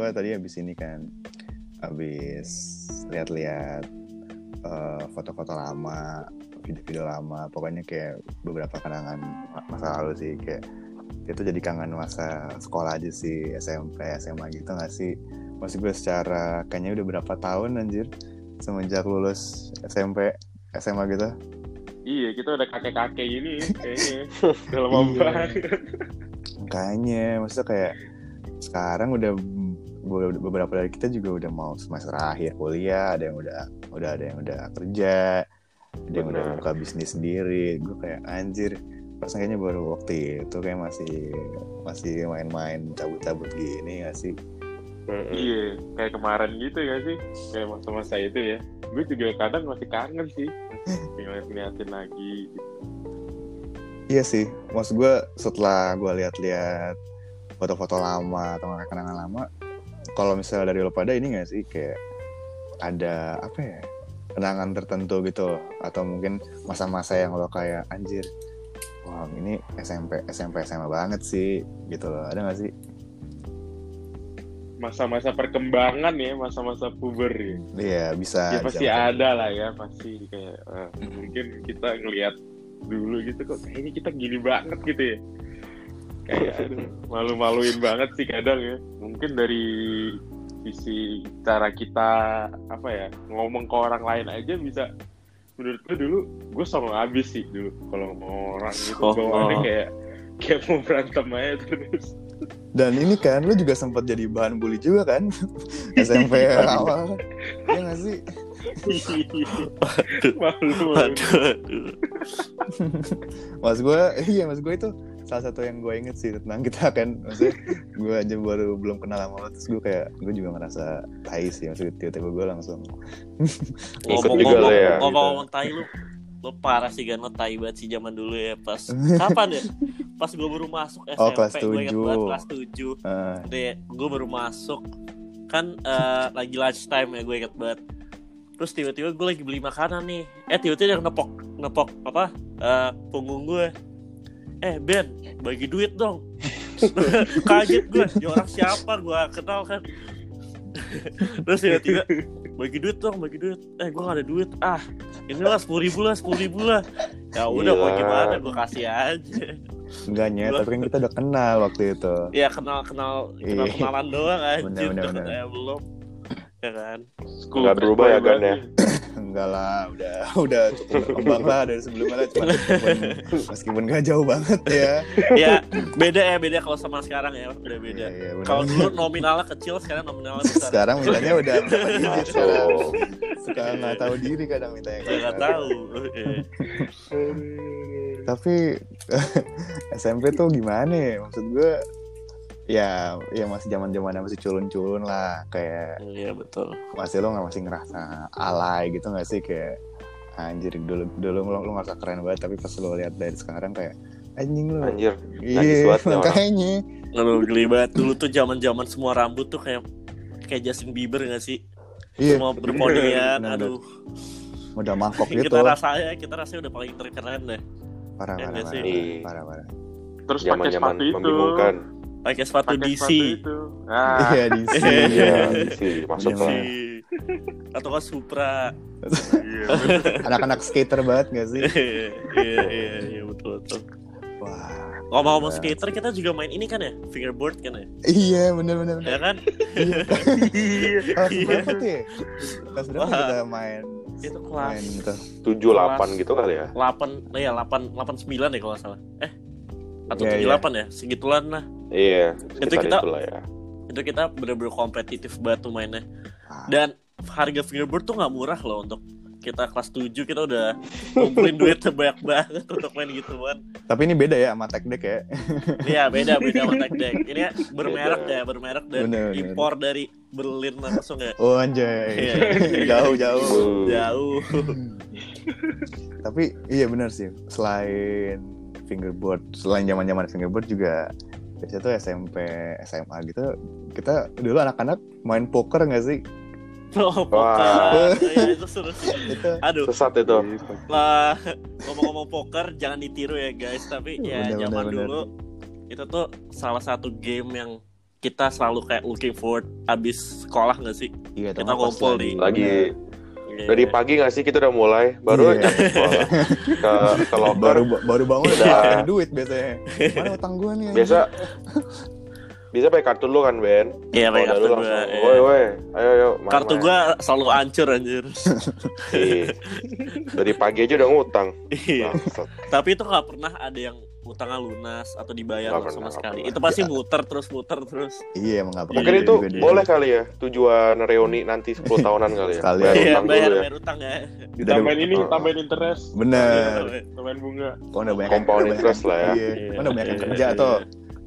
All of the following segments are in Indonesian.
gue tadi habis ini kan habis lihat-lihat eh, foto-foto lama video-video lama pokoknya kayak beberapa kenangan masa lalu sih kayak itu jadi kangen masa sekolah aja sih SMP SMA gitu gak sih masih gue secara kayaknya udah berapa tahun anjir semenjak lulus SMP SMA gitu Iya, kita udah kakek-kakek ini kayaknya. Udah lama Iya. banget. Makanya, maksudnya kayak sekarang udah beberapa dari kita juga udah mau semester akhir kuliah, ada yang udah udah ada yang udah kerja, ada yang udah buka bisnis sendiri. Gue kayak anjir, pas kayaknya baru waktu itu kayak masih masih main-main cabut-cabut gini gak sih? Iya, kayak kemarin gitu ya sih. Kayak masa-masa itu ya. Gue juga kadang masih kangen sih. Ngeliat-ngeliatin lagi. Iya sih, maksud gue setelah gue lihat-lihat foto-foto lama atau kenangan lama, kalau misalnya dari lo pada ini gak sih kayak ada apa ya kenangan tertentu gitu atau mungkin masa-masa yang lo kayak anjir, wah ini SMP SMP SMA banget sih gitu loh, ada gak sih? Masa-masa perkembangan ya, masa-masa puber ya. Iya bisa. ya pasti ada lah ya, pasti kayak eh, mungkin kita ngelihat dulu gitu kok kayaknya kita gini banget gitu ya. Kayak malu-maluin banget sih kadang ya. Mungkin dari sisi cara kita apa ya ngomong ke orang lain aja bisa menurut gue dulu gue songong abis sih dulu kalau ngomong orang gitu Songong. bawaannya kayak kayak mau berantem aja terus Dan ini kan lo juga sempat jadi bahan bully juga kan SMP awal, ya gak sih? malu Aduh, aduh. Mas gue, iya mas gue itu salah satu yang gue inget sih tentang kita kan. Maksudnya gue aja baru belum kenal sama lo, terus gue kayak gue juga ngerasa tai sih. Maksudnya tiba-tiba gue langsung Ikut juga lo ya. Gitu. Ngomong-ngomong tai lu, lu parah sih kan lo tai banget sih zaman dulu ya pas kapan ya? Pas gue baru masuk SMP, Oh, kelas gue ingat tujuh. banget kelas 7 eh, Deh, gue baru masuk kan eh, lagi lunch time ya gue inget banget. Terus tiba-tiba gue lagi beli makanan nih. Eh tiba-tiba dia ngepok ngepok apa eh, punggung gue. Eh Ben, bagi duit dong. Kaget gue, ya orang siapa gue kenal kan. Terus tiba-tiba bagi duit dong, bagi duit. Eh gue gak ada duit. Ah, inilah sepuluh ribu lah, sepuluh ribu lah. Ya udah mau Gila. gimana, gue kasih aja. enggaknya, tapi kan kita udah kenal waktu itu. Ya kenal kenal kenal Iya. kenalan doang anjir. Bener, bener, belum. Ya kan. School Iya, trip kan ya, ya, Enggak lah, udah udah cukup berkembang lah dari sebelumnya lah. Cuma meskipun, meskipun gak jauh banget ya. ya beda ya beda kalau sama sekarang ya udah beda. Iya, benar. Kalau dulu nominalnya kecil sekarang nominalnya besar. sekarang mintanya udah berapa digit sekarang. Oh. Suka nggak tahu diri kadang mintanya. Nggak tahu. Tapi SMP tuh gimana ya maksud gue ya ya masih zaman zamannya masih culun-culun lah kayak Iya betul. masih lo nggak masih ngerasa alay gitu nggak sih kayak anjir dulu dulu lo, lo ngerasa keren banget tapi pas lo lihat dari sekarang kayak anjing lo Iya. Anjir, iya makanya Lalu geli banget dulu tuh zaman-zaman semua rambut tuh kayak kayak Justin Bieber gak sih? iya Semua berponian, aduh. udah mangkok gitu kita rasanya kita rasanya udah paling terkeren deh. parah Iya parah nggak parah, sih? Iya. parah parah Terus pakai sepatu itu. membingungkan. Pakai sepatu Pakai DC. sepatu itu. Ah, iya di Iya, Iya, sih masuk Iya. lah. DC. Atau kan Supra. iya. anak-anak skater banget gak sih iya iya iya betul betul. wah Ngomong-ngomong Gila. skater kita juga main ini kan ya, fingerboard kan ya, iya bener bener bener ya kan? kelas Iya. berapa tuh ya kelas berapa kita main Itu main kelas gitu Tujuh delapan gitu kali ya. 8 ya 8 8 9 ya kalau salah. Eh atau Iya, 78 ya, segitulan lah. Iya, Itu sekitar kita- itulah ya. Itu kita bener-bener kompetitif banget tuh mainnya. Ah. Dan harga fingerboard tuh nggak murah loh untuk kita kelas 7 kita udah ngumpulin duit banyak banget untuk main gituan. Tapi ini beda ya sama tech deck ya. Iya beda beda sama tech deck. Ini ya bermerek Beda. ya bermerek dan Bener, bener. impor dari Berlin langsung ya. Oh anjay. Iya. jauh jauh. Uh, Jauh. Tapi iya benar sih. Selain fingerboard, selain zaman-zaman fingerboard juga biasanya tuh SMP, SMA gitu kita dulu anak-anak main poker nggak sih? Oh, Wah. poker. Ya, itu seru sih. Itu Aduh, Sesat itu. lah ngomong-ngomong poker jangan ditiru ya guys. Tapi ya Bener, zaman bener, bener. dulu itu tuh salah satu game yang kita selalu kayak looking forward abis sekolah nggak sih? Iya, Kita ngumpul nih. Lagi. Dari pagi nggak sih kita udah mulai, baru Iya. aja sekolah. ke ke locker. baru baru bangun udah Udah. duit biasanya. Mana utang gua nih? Biasa bisa pakai kartu lu kan Ben? Iya, pakai kartu langsung, iya. Woi woi, ayo ayo. main, Kartu main." gua selalu hancur anjir. Iya. Dari pagi aja udah ngutang. Iya. Bangsat. Tapi itu nggak pernah ada yang utangnya lunas atau dibayar Nggak sama pernah, sekali. nggak Itu pasti muter terus muter terus. Iya, emang apa? Mungkin itu boleh kali ya tujuan reuni nanti 10 tahunan kali ya. Sekali. Bayar Iya, utang bayar ya. bayar utang ya. Ditambahin ini, Oh. tambahin interest, Bener. tambahin bunga. Kalau udah banyak Compound interest lah ya. Iya. Iya, Kan udah banyak yang iya, kerja iya. tuh.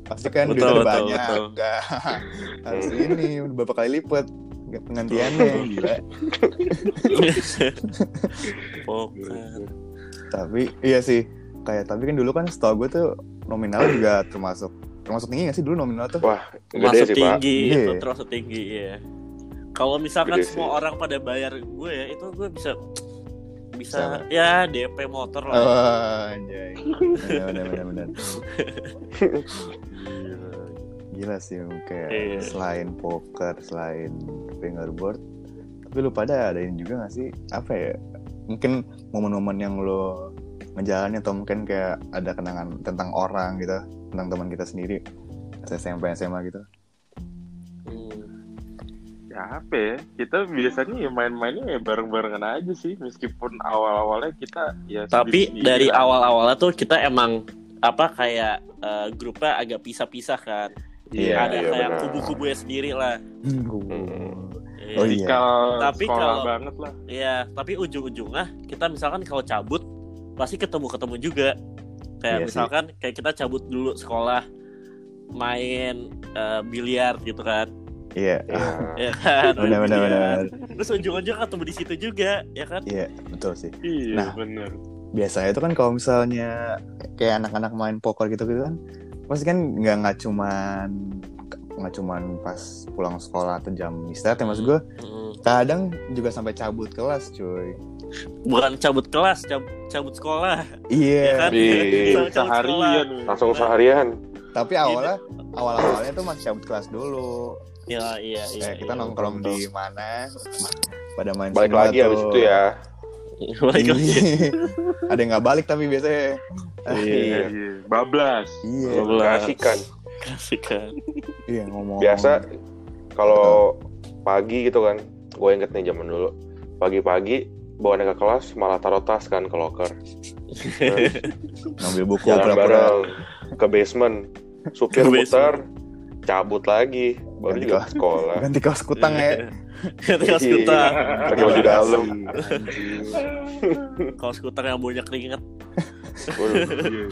Pasti kan Betul, duitnya udah banyak. betul. Enggak. Harus ini beberapa kali lipat penggantiannya gila. Tapi iya sih. Kayak tapi kan dulu kan setahu gue tuh nominal juga termasuk termasuk tinggi gak sih dulu nominal tuh? Wah, gede Masuk sih, Pak. tinggi, Gede. itu termasuk tinggi ya. Kalau misalkan Gede semua sih. orang pada bayar gue ya, itu gue bisa bisa Bisa. ya DP motor lah. Oh, anjay. Bener, bener, bener. Gila sih kayak Iya. selain poker, selain fingerboard, tapi lu pada ada ini juga gak sih apa ya? Mungkin momen-momen yang lo menjalani atau mungkin kayak ada kenangan tentang orang gitu, tentang teman kita sendiri, SMP SMA gitu. Hmm. Ya apa ya? Kita biasanya ya main-mainnya ya bareng-barengan aja sih, meskipun awal-awalnya kita ya Tapi dari lah. awal-awalnya tuh kita emang apa kayak eh, grupnya agak pisah-pisah kan. Iya, ada iya, kayak benar. kubu-kubunya sendiri lah. Iya. Oh, iya. Tapi kalau- banget lah. Iya, tapi ujung-ujungnya kita misalkan kalau cabut pasti ketemu-ketemu juga. Kayak Iya sih. misalkan kayak kita cabut dulu sekolah main eh, biliar gitu kan. Iya, Iya. Ya kan. benar benar benar. Terus ujung-ujungnya ketemu di situ juga, ya kan? Iya, betul sih. Iya, Nah. bener. biasanya itu kan kalau misalnya kayak anak-anak main poker gitu gitu kan pasti kan nggak nggak cuman nggak cuman pas pulang sekolah atau jam istirahat ya maksud gue Mm. kadang juga sampai cabut kelas cuy Bukan cabut kelas, cab- cabut sekolah. iya Ya kan? Iya. Cabut sekolah. Seharian. Langsung seharian. tapi awalnya awal awalnya tuh masih cabut kelas dulu Iya, iya, iya. kayak kita iya, nongkrong betul, di mana pada main Balik lagi habis tuh. itu ya. Balik lagi. ada yang nggak balik tapi biasanya Iya, Iya. iya. Bablas. iya Bablas. Kasihkan. Kasih kan. iya ngomong Biasa kalau pagi gitu kan, gue inget nih zaman dulu. Pagi-pagi bawaannya ke kelas malah taruh tas kan ke locker. Terus ngambil buku jalan bareng ke basement. Supir muter, cabut lagi, baru Ganti juga sekolah. ganti kaos kutang ya Kaos Iya. kutang. Pakai baju dalam. Kaos kutang yang banyak keringet. Aduh.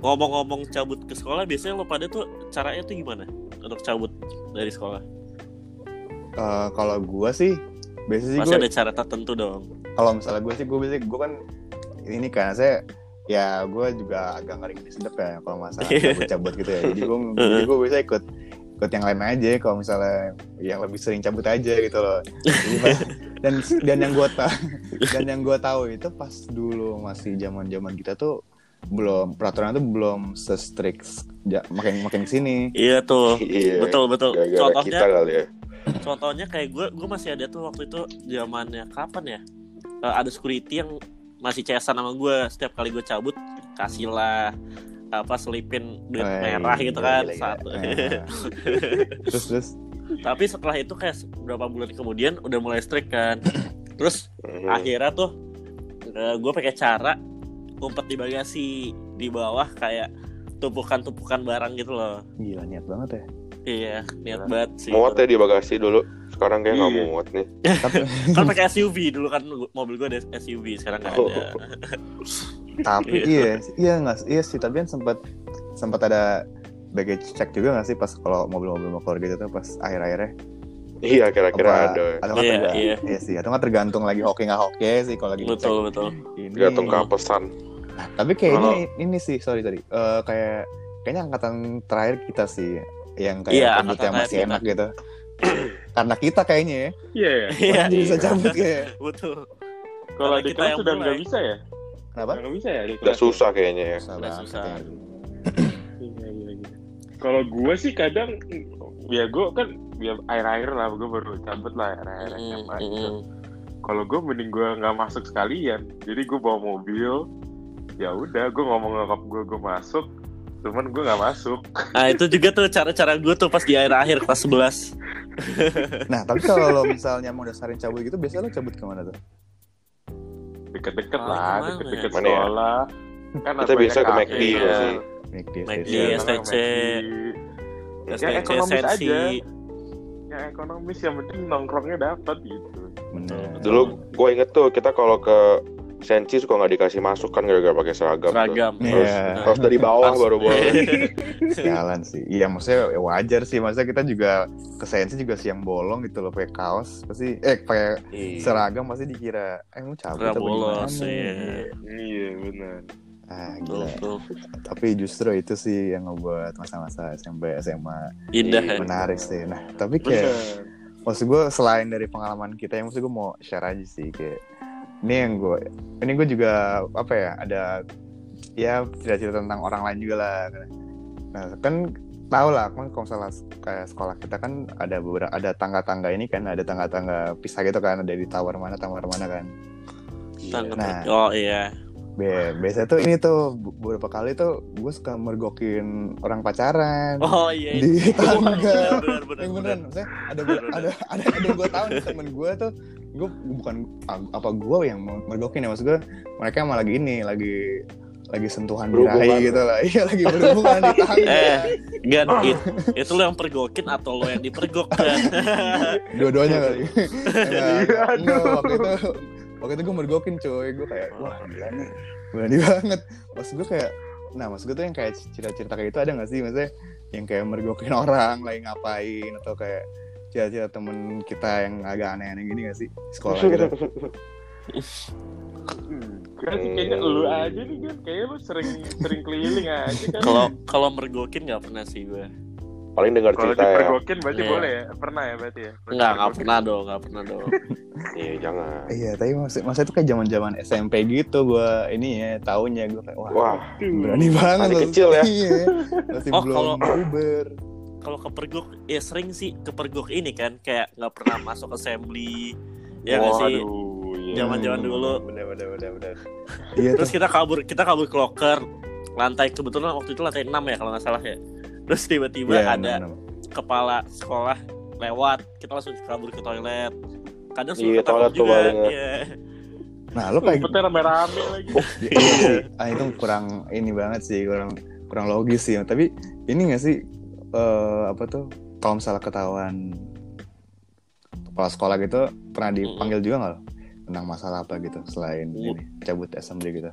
Ngomong-ngomong cabut ke sekolah, biasanya lo pada tuh caranya tuh gimana untuk cabut dari sekolah? Eh, kalau gua sih biasanya sih Masih gua ada cara tertentu dong. kalau misalnya gue sih gue biasanya gue kan ini kan saya ya gue juga agak ngeri ngeri sedep ya kalau masalah cabut-cabut gitu ya jadi gue jadi gue biasa ikut ikut yang lain aja kalau misalnya yang lebih sering cabut aja gitu loh Jadi pas- dan dan yang gue tahu dan yang gue tahu itu pas dulu masih zaman zaman kita tuh belum peraturan itu belum se-strict ja- makin makin ke sini Iya tuh. Iya. Betul betul. Gara-gara Contohnya kita kali ya. Contohnya kayak gue gue masih ada tuh waktu itu zamannya kapan ya? Eh, ada security yang masih cesan sama gue setiap kali gue cabut kasih lah apa selipin duit Wey, merah gitu gila, kan gila, gila. satu. Nah. terus terus? Tapi setelah itu kayak beberapa bulan kemudian udah mulai strict kan. Terus Mhm. akhirnya tuh gue pakai cara ngumpet di bagasi di bawah kayak tumpukan-tumpukan barang gitu loh. Gila niat banget ya iya niat banget sih Muat ya di bagasi dulu. Sekarang kayak nggak Iya. muat nih. tapi kan pakai SUV dulu kan mobil gue ada SUV sekarang nggak Oh. ada tapi iya iya nggak iya sih tapi kan sempat sempat ada baggage check juga nggak sih pas kalau mobil-mobil mau keluar gitu tuh pas akhir-akhirnya Iya, kira-kira Apa- ada. atau nggak Iya, terga- iya. iya sih atau nggak tergantung lagi hoki nggak hoki sih kalau lagi betul betul ngecek ini Tergantung keapesan. Nah, tapi kayaknya Kalau- ini, ini sih sorry sorry Eh, kayak kayaknya angkatan terakhir kita sih yang kayak Iya, angkatan yang masih enak gitu karena kita kayaknya ya Iya, ya. iya masih bisa iya. cabut kayak betul Kalau di kita kelas yang udah nggak bisa ya? kenapa nggak bisa ya di Udah kelas? susah kayaknya ya. susah Udah susah. kayaknya. Iya, iya, iya. kalau gue sih kadang ya gue kan ya air-air lah gue baru cabut lah air-air Mm, SMA mm, gitu. Kalau gue mending gue nggak masuk sekalian. Jadi gue bawa mobil. Ya udah, gue ngomong ngakap gue gue masuk. Cuman gue nggak masuk. Nah itu juga tuh cara-cara gue tuh pas di akhir-akhir kelas 11 Nah, tapi kalau lo misalnya mau dasarin cabut gitu, biasanya lo cabut ke mana tuh? Deket-deket Ah, lah, ke mana deket-deket ya? Mana ya? sekolah. Kan Kita biasa ke McD ya. sih? McD, McD. STC. Ya, STC, ekonomis Sensi aja. Yang ekonomis yang penting nongkrongnya dapat gitu. Bener. Dulu gue inget tuh kita kalau ke Sensi suka nggak dikasih masuk kan gara-gara pakai seragam. tuh. seragam Harus, Iya. harus dari bawah baru boleh. Sialan sih. Iya, maksudnya ya wajar sih. Maksudnya kita juga ke sensi juga siang bolong gitu loh, pakai kaos pasti eh pakai Iya. seragam pasti dikira eh mau cabut apa bolos, gimana? iya. Iya benar. Ah, gila. betul. Tapi justru itu sih yang ngebuat masa-masa SMP SMA indah Iya, ya. menarik sih. Nah, tapi kayak Benar. maksud gue selain dari pengalaman kita yang maksud gue mau share aja sih kayak ini yang gue ini gue juga apa ya ada ya cerita-cerita tentang orang lain juga lah nah kan tau lah kan kalau misalnya kayak sekolah kita kan ada beberapa ada tangga-tangga ini kan ada tangga-tangga pisah gitu kan ada di tower mana tower mana kan. Nah. Oh iya. Be biasanya tuh ini tuh beberapa kali tuh gue suka mergokin orang pacaran Oh iya. di itu. tangga Benar, benar, yang beneran maksudnya ada ada ada ada yang gue tahu nih temen gue tuh gue bukan apa gue yang mergokin ya maksud gue mereka emang lagi ini lagi lagi sentuhan Berhubungan. birahi gitu lah iya lagi berhubungan di tangga Eh, Gan, it- itu lo yang pergokin atau lo yang dipergok kan? dua-duanya kali Iya, enggak, waktu itu waktu itu gue mergokin coy gue kayak wah gila nih. Berani banget. Maksud gue kayak nah maksud gue tuh yang kayak cerita-cerita kayak itu ada gak sih? Maksudnya yang kayak mergokin orang lagi ngapain atau kayak cerita-cerita temen kita yang agak aneh-aneh gini gak sih? Sekolah gitu. Kan sih kayaknya lu aja nih kan, kayaknya lu sering sering keliling aja kan. Kalau kalau mergokin nggak pernah sih gue. Paling dengar Kalau cerita ya. dipergokin berarti Iya. boleh ya? Pernah ya berarti ya? Nggak nggak pernah dong, nggak pernah dong. Iya jangan. iya tapi maksud masa itu kayak zaman zaman SMP gitu gue ini ya tahunnya gue kayak wah, Wah, berani banget masih kecil ya. iya masih Oh, belum kalau- Uber Kalau kepergok, ya sering sih kepergok ini kan, kayak nggak pernah masuk assembly. Ya nggak sih? Iya. Zaman-zaman dulu. bener bener bener bener iya Terus terus kita kabur, kita kabur ke locker. Lantai kebetulan waktu itu lantai 6 ya kalau nggak salah ya. Terus tiba-tiba Iya, ada bener, bener. kepala sekolah lewat, kita langsung kabur ke toilet. Kadang suruh Iya, ketangkep toilet juga. palingnya. Iya. nah lo kayak Ngumpetnya rame-rame lagi. Iya. ah itu kurang ini banget sih kurang kurang logis sih tapi ini gak sih eh, apa tuh kalau misalnya ketahuan kepala sekolah gitu pernah dipanggil juga nggak lo tentang masalah apa gitu selain ini cabut assembly gitu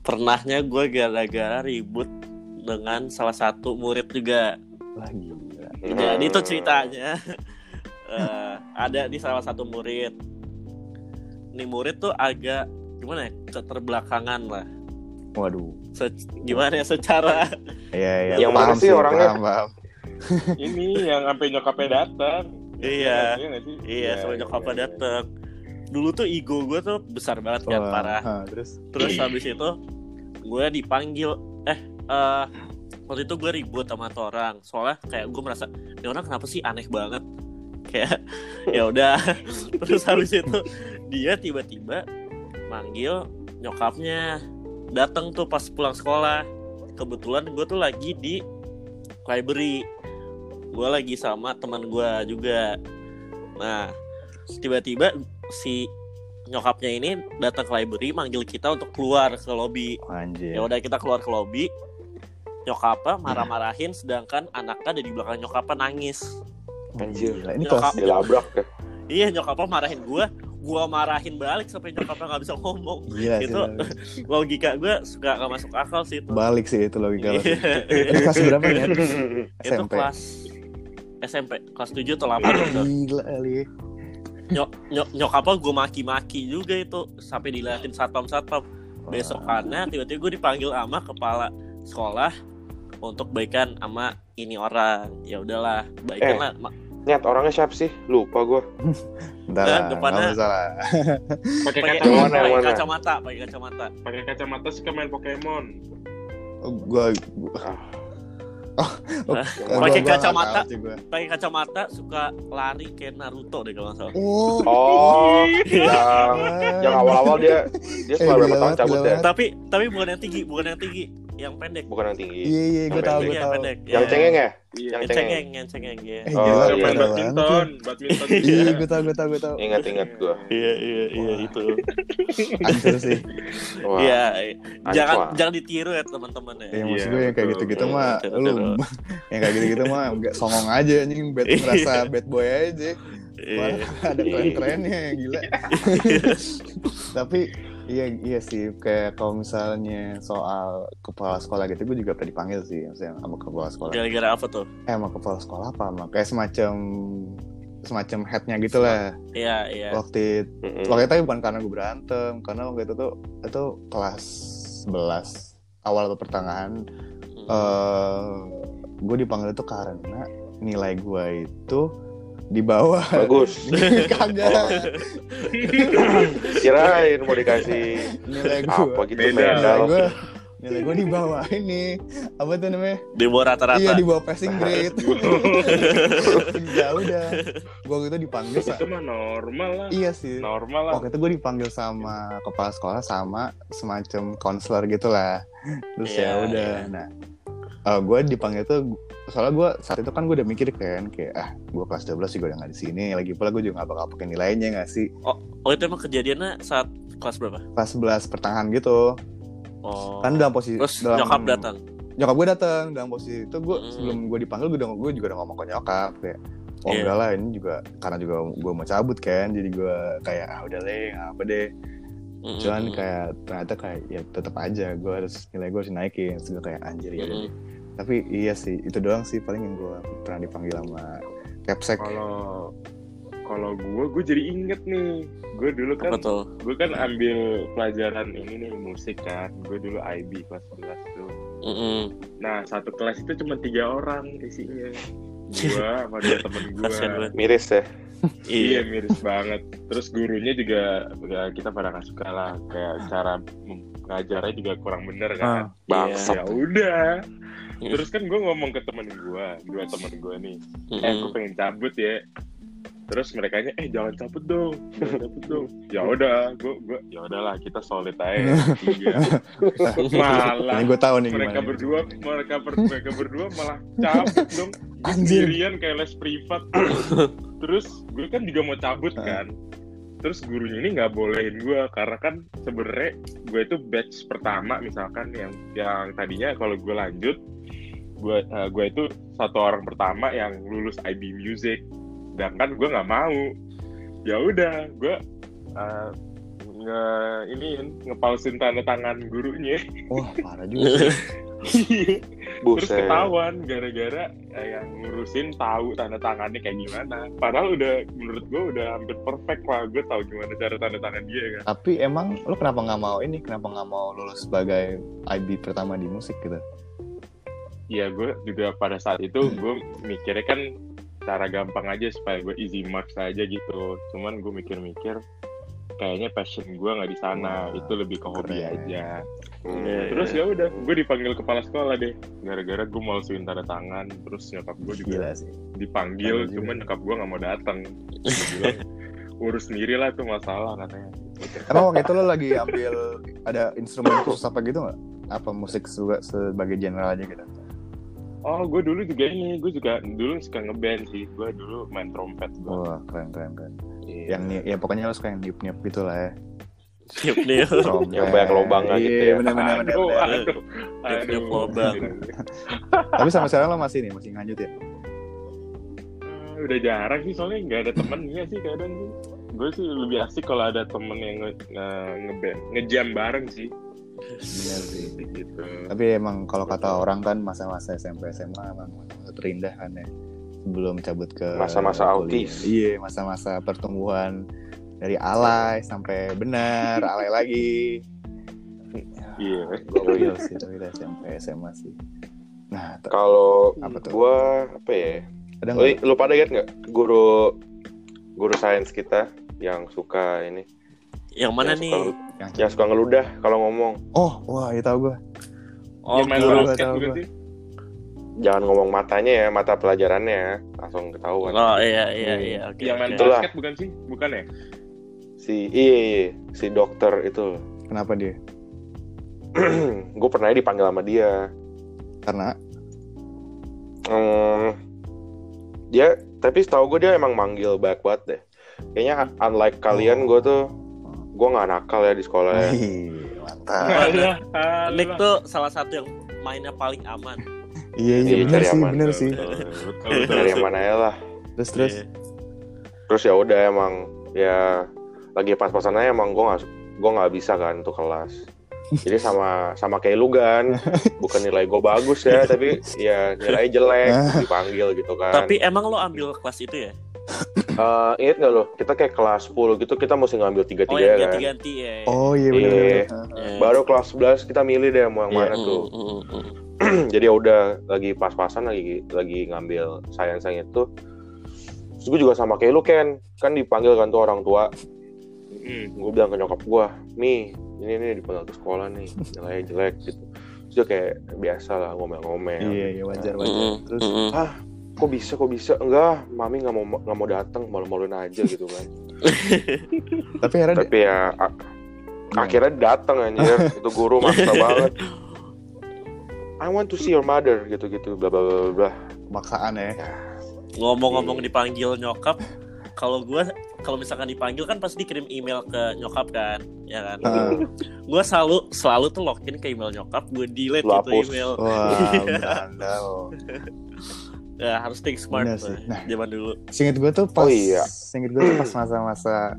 Pernahnya gue gara-gara ribut dengan salah satu murid juga. lagi Jadi itu ceritanya eh, ada di salah satu murid. Nih murid tuh agak gimana ya keterbelakangan lah. waduh Se- gimana ya secara iya iya Yang paham sih orangnya? paham, paham. Ini yang sampai nyokapnya datang. Iya. Iya nggak sih? iya sama nyokapnya dateng. Dulu tuh ego gue tuh besar banget kan parah. ha, terus Terus habis itu gue dipanggil eh eh waktu itu gue ribut sama tuh orang soalnya kayak gue merasa ini orang kenapa sih aneh banget? Kayak ya udah. Terus habis itu dia tiba-tiba manggil nyokapnya. Datang tuh pas pulang sekolah. Kebetulan gue tuh lagi di library. Gue lagi sama teman gue juga. Nah tiba-tiba si nyokapnya ini datang ke library manggil kita untuk keluar ke lobby. Ya udah kita keluar ke lobby nyokapnya marah-marahin sedangkan anaknya ada di belakang nyokapnya nangis. Anjir. Gila, ini Nyokap- kelas Dilabrak ya. iya nyokapnya marahin gua. Gua marahin balik sampai nyokapnya nggak bisa ngomong. Gila itu tapi. logika gua suka gak masuk akal sih itu. Balik sih itu logika lo. Iya. ini kelas berapa ya itu SMP kelas SMP kelas 7 atau 8 gitu gila kali. Nyok nyok nyokapnya gue maki-maki juga itu sampai diliatin satpam satpam besokannya tiba-tiba gue dipanggil sama kepala sekolah untuk baikan sama ini orang ya udahlah baikan Eh. lah Ma- Nyat orangnya siapa sih? Lupa gue. Entar Nah, lah, depannya-. Pakai kacamata. pakai kacamata pakai kacamata Pakai kacamata suka main Pokemon. Oh, gua, gua- Ah. Oh, gua- Pakai kacamata. sih pakai kacamata suka lari kayak Naruto deh kalau nggak salah Oh, Oh, yang yang awal-awal dia dia Eh, berapa tahun banget, cabut ya? tapi tapi bukan yang tinggi bukan yang tinggi yang pendek Bukan yang tinggi. iya iya gue tahu pendek. gue tahu. pendek Yang Iya. cengeng ya? Iya. Yang cengeng. yang cengeng ya Eh, Oh, iya. Badminton, badminton. Iya, gue tahu, gue tahu, gue tahu. Ingat-ingat gua. iya iya iya Wah. itu Hancur sih. Wah. iya jangan jangan ditiru ya teman-teman ya Ya, maksud Iya, gue yang kayak gitu-gitu Iya, mah, lu yang kayak gitu-gitu mah nggak songong aja anjing, bad Iya. merasa bad boy aja. Iya. Malah ada keren-kerennya gila. Tapi iya iya sih kayak kalau misalnya soal kepala sekolah gitu gue juga pernah dipanggil sih maksudnya sama kepala sekolah. gara-gara apa tuh Eh sama kepala sekolah apa sama kayak semacam semacam headnya gitu lah. iya iya Waktu Mm-mm. waktu itu tapi bukan karena gue berantem karena waktu itu tuh itu kelas 11 awal atau pertengahan Hmm. eh gue dipanggil itu karena nilai gue itu di bawah. Bagus. kagak. Kirain mau dikasih nilai gue apa gitu Beda. nilai gue nilai gue di bawah ini. Apa tuh namanya? Di bawah rata-rata. Iya di bawah passing grade. Ya udah gue gitu dipanggil sa- Itu mah normal lah. iya sih. Normal lah. waktu itu gue dipanggil sama kepala sekolah sama semacam konselor gitulah terus Iya, ya udah. iya. nah gue dipanggil tuh soalnya gue saat itu kan gue udah mikir kan kayak ah gue kelas 12 juga udah nggak di sini. Lagi pula gue juga gak bakal pakai nilainya nggak sih? Oh itu emang kejadiannya saat kelas berapa? Kelas 11 pertengahan gitu. Oh. Kan dalam posisi terus dalam, nyokap datang? Nyokap gue datang dalam posisi itu gue Hmm. sebelum gue dipanggil gue udah gue juga udah ngomong ke nyokap kayak oh Iya. enggak lah ini juga karena juga gue mau cabut kan jadi gue kayak ah udah deh nggak apa deh. Mm-mm. cuman kayak ternyata kayak ya tetap aja gue harus nilai gue harus naikin terus gue kayak anjir ya udah Mm-mm. Tapi iya sih itu doang sih paling yang gue pernah dipanggil sama capsek Kalau kalau gue, gue jadi inget nih. Gue dulu kan, gue kan ambil pelajaran ini nih musik kan. Gue dulu IB kelas 11 tuh. Mm-mm. Nah satu kelas itu cuma tiga orang isinya. Gua sama dua temen gue. Miris ya. Iya iya miris banget. Terus gurunya juga ya, kita pada nggak suka lah. Kayak cara ngajarnya juga kurang bener kan. Bangsat. Ya udah. Terus kan gue ngomong ke temen gue, dua temen gue nih. Eh, gue Mm-mm. pengen cabut ya. Terus mereka eh jangan cabut dong, jangan cabut dong. Ya udah, gue gue ya udahlah kita solid aja. Iya. Malah ini gue tahu nih mereka gimana berdua, mereka ber- mereka berdua malah cabut dong. Sendirian kayak les privat. Terus gue kan juga mau cabut kan. Terus gurunya ini nggak bolehin gue karena kan sebenarnya gue itu batch pertama misalkan yang yang tadinya kalau gue lanjut gue eh, gue itu satu orang pertama yang lulus IB Music. Sedangkan gue nggak mau. Ya udah gue eh, nge ini ngepalsin tanda tangan gurunya. Wah parah juga terus Buset. ketahuan gara-gara eh, yang ngurusin tahu tanda tangannya kayak gimana. Padahal udah menurut gue udah hampir perfect lah. Gue tahu gimana cara tanda tangan dia kan. Tapi emang lu kenapa nggak mau ini? Kenapa nggak mau lulus sebagai IB pertama di musik gitu Iya gue juga pada saat itu gue mikirnya kan cara gampang aja supaya gue easy marks aja gitu. Cuman gue mikir-mikir kayaknya passion gue nggak di sana. Wah, itu lebih ke hobi keren. aja. Hmm. Iya, Terus ya udah gue dipanggil kepala sekolah deh. Gara-gara gue malsuin tanda tangan. Terus nyokap gue juga gila sih dipanggil. Juga. Cuman nyokap gue nggak mau datang. Urus sendiri lah tuh masalah katanya. emang waktu itu lo lagi ambil ada instrumen khusus apa gitu nggak apa musik juga sebagai general aja gitu Oh gue dulu juga ini. Gue juga dulu suka ngeband sih. Gue dulu main trompet. Gue. wah keren keren keren Iya. yang ni- ya pokoknya lo suka yang niup niup gitu lah ya nih Trompet. Yang banyak lubangnya gitu Iya, ya. bener, bener, bener, Aduh, bener. aduh, Tiup-tiup aduh. lubang. tapi sampai sekarang lo masih nih masih lanjutin Eh, udah jarang sih soalnya nggak ada temennya sih kadang sih. Gue sih lebih asik kalau ada temen yang nge, nge- ngeband, ngejam bareng sih. Bener sih Gitu. tapi emang kalau kata orang kan masa-masa SMP SMA emang terindah kan ya sebelum cabut ke Masa-masa autis. iya masa-masa pertumbuhan dari alay sampai benar alay lagi Iya. gokil sih tapi dari SMP SMA sih nah Kalau apa tuh gua apa ya? ada Lu, pada ingat nggak guru guru sains kita yang suka ini? Yang mana yang nih Suka, yang yang suka ngeludah kalau ngomong. oh wah ya tahu gue oh Yang main basket gua. sih? jangan ngomong matanya ya, mata pelajarannya ya. Langsung ketahuan. Oh iya iya Hmm. iya oke. yang main. Itulah. basket bukan sih? Bukan ya? Si iya, iya, si dokter itu. Kenapa dia? gue pernah dipanggil sama dia. Karena Hmm, dia tapi setahu gue dia emang manggil baik banget deh. Kayaknya unlike kalian gue tuh gue nggak nakal ya di sekolah ya. Mantap. Alah, Nick tuh salah satu yang mainnya paling aman. Iya iya Iya, bener cari sih aman. bener sih. Betul. mana ya lah. Terus terus. Iya. Terus ya udah emang ya lagi pas-pasannya emang gue nggak gue nggak bisa kan untuk kelas. Jadi sama sama kayak lu kan, bukan nilai gue bagus ya, tapi ya nilai jelek dipanggil gitu kan. Tapi emang lo ambil kelas itu ya? Eh, inget nggak lo? Kita kayak kelas 10 gitu kita mesti ngambil tiga Oh tiga yang kan. ganti-ganti ya. Oh iya bener. Iya. bener. Iya. Baru kelas 11 kita milih deh mau yang Iya, mana mm, tuh. mm, mm, mm. jadi ya udah lagi pas-pasan lagi lagi ngambil sains yang itu terus gue juga sama kayak lu Ken kan dipanggil kan tuh orang tua Hmm. gue bilang ke nyokap gue mi ini nih dipanggil ke sekolah nih nilainya jelek gitu terus dia kayak biasa lah ngomel-ngomel Iya iya wajar wajar. Mm, Terus mm, mm. Kok bisa kok bisa enggak mami nggak mau nggak mau datang malu-maluin aja gitu kan tapi akhirnya tapi ya akhirnya datang anjir itu guru maksa banget I want to see your mother gitu-gitu bla bla bla bla, bla maksaan ya. Ngomong-ngomong Iya. dipanggil nyokap, kalau gue kalau misalkan dipanggil kan pasti dikirim email ke nyokap kan, ya kan? Gue selalu selalu tuh login ke email nyokap, gue delete Lu itu email. Wah. Ya harus think smart Bener sih. Nah. zaman dulu. Singkat gue tuh pas, Oh, iya. singkat gue tuh pas masa-masa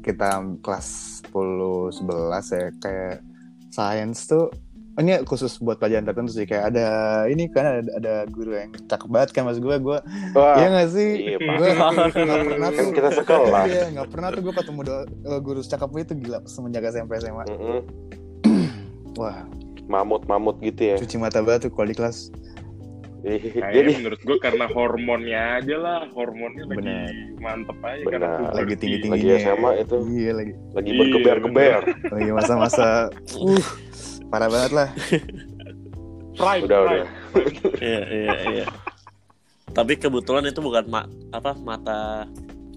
kita kelas 10 11 ya kayak science tuh oh, ini khusus buat pelajaran tertentu sih kayak ada ini kan ada, ada guru yang cakep banget kan mas gue gue Wah, Iya gak sih iya, gue nggak pernah Kan tuh kita sekelas. iya nggak pernah tuh gue ketemu do- eh, guru cakep itu gila semenjak SMP SMA Mm-mm. wah mamut-mamut gitu ya. cuci mata banget tuh kalau di kelas Jadi menurut gue karena hormonnya aja lah, hormonnya lagi Bener. mantep aja Bener. karena lagi puberti. tinggi Lagi SMA itu. iya lagi lagi Iya, bergeber-geber. lagi masa-masa uh parah banget lah Prime, Udah, prime. udah. Iya iya iya. Tapi kebetulan itu bukan ma apa mata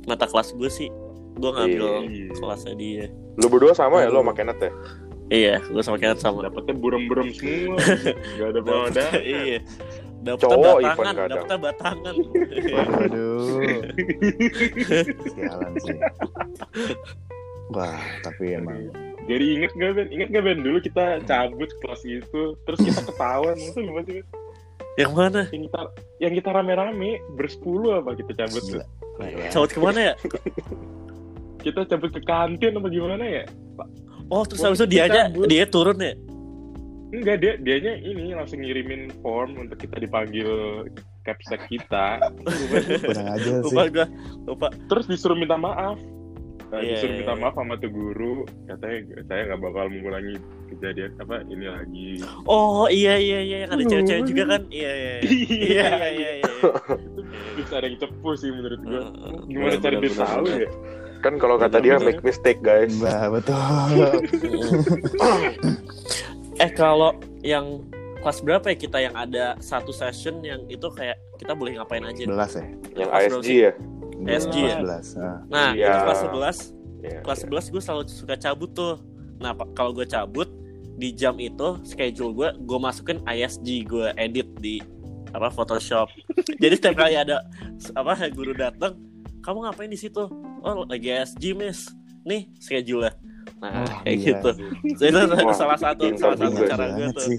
mata kelas gue sih. Gue ngambil Iya. kelasnya dia. Lu berdua sama ya lo sama Kenneth ya? Iya, gue sama Kenneth sama. Dapetnya burem-burem semua. Gak ada bawa iya. Dapetnya Cowok batangan, even kadang. dapetnya batangan. Waduh. Sialan sih. Wah, tapi emang Jadi inget gak Ben? Inget gak Ben? Dulu kita cabut kelas itu, terus kita ketahuan. Masa lu masih Ben? Yang mana? yang kita yang kita rame-rame bersepuluh apa kita cabut tuh? gila. Gila. Cabut ke mana ya? Kita cabut ke kantin apa gimana ya? Oh, terus habis itu dia aja, dia turun ya? Enggak, dia dianya ini langsung ngirimin form untuk kita dipanggil capsek kita. Kurang aja sih. Lupa lupa. Terus disuruh minta maaf. Nah, Iya, disuruh iya, minta iya. maaf sama tuh guru. Katanya saya nggak bakal mengulangi kejadian apa ini lagi. Oh iya iya iya, yang ada cewek-cewek juga kan? Iya iya. Iya iya iya. iya, iya. Terus ada yang cepu sih menurut gua. Gimana Bener, cari bener, dia tahu bener. ya? Kan kalau kata dia make mistake guys. Bah, betul. eh kalau yang kelas berapa ya kita yang ada satu session yang itu kayak kita boleh ngapain aja? 11 ya? Yang Kelas ASG ya. SG ya? 11. Nah. Nah, Iya. itu kelas 11 Iya, kelas iya. 11 gue selalu suka cabut tuh. Nah, kalau gue cabut di jam itu schedule gue gue masukin ISG gue edit di apa Photoshop. Jadi setiap kali ada apa guru datang, kamu ngapain di situ? Oh, lagi ISG, Miss. Nih schedule Nah, Wah, kayak gitu. Jadi itu Wah, salah satu salah satu cara gue Banget tuh. sih.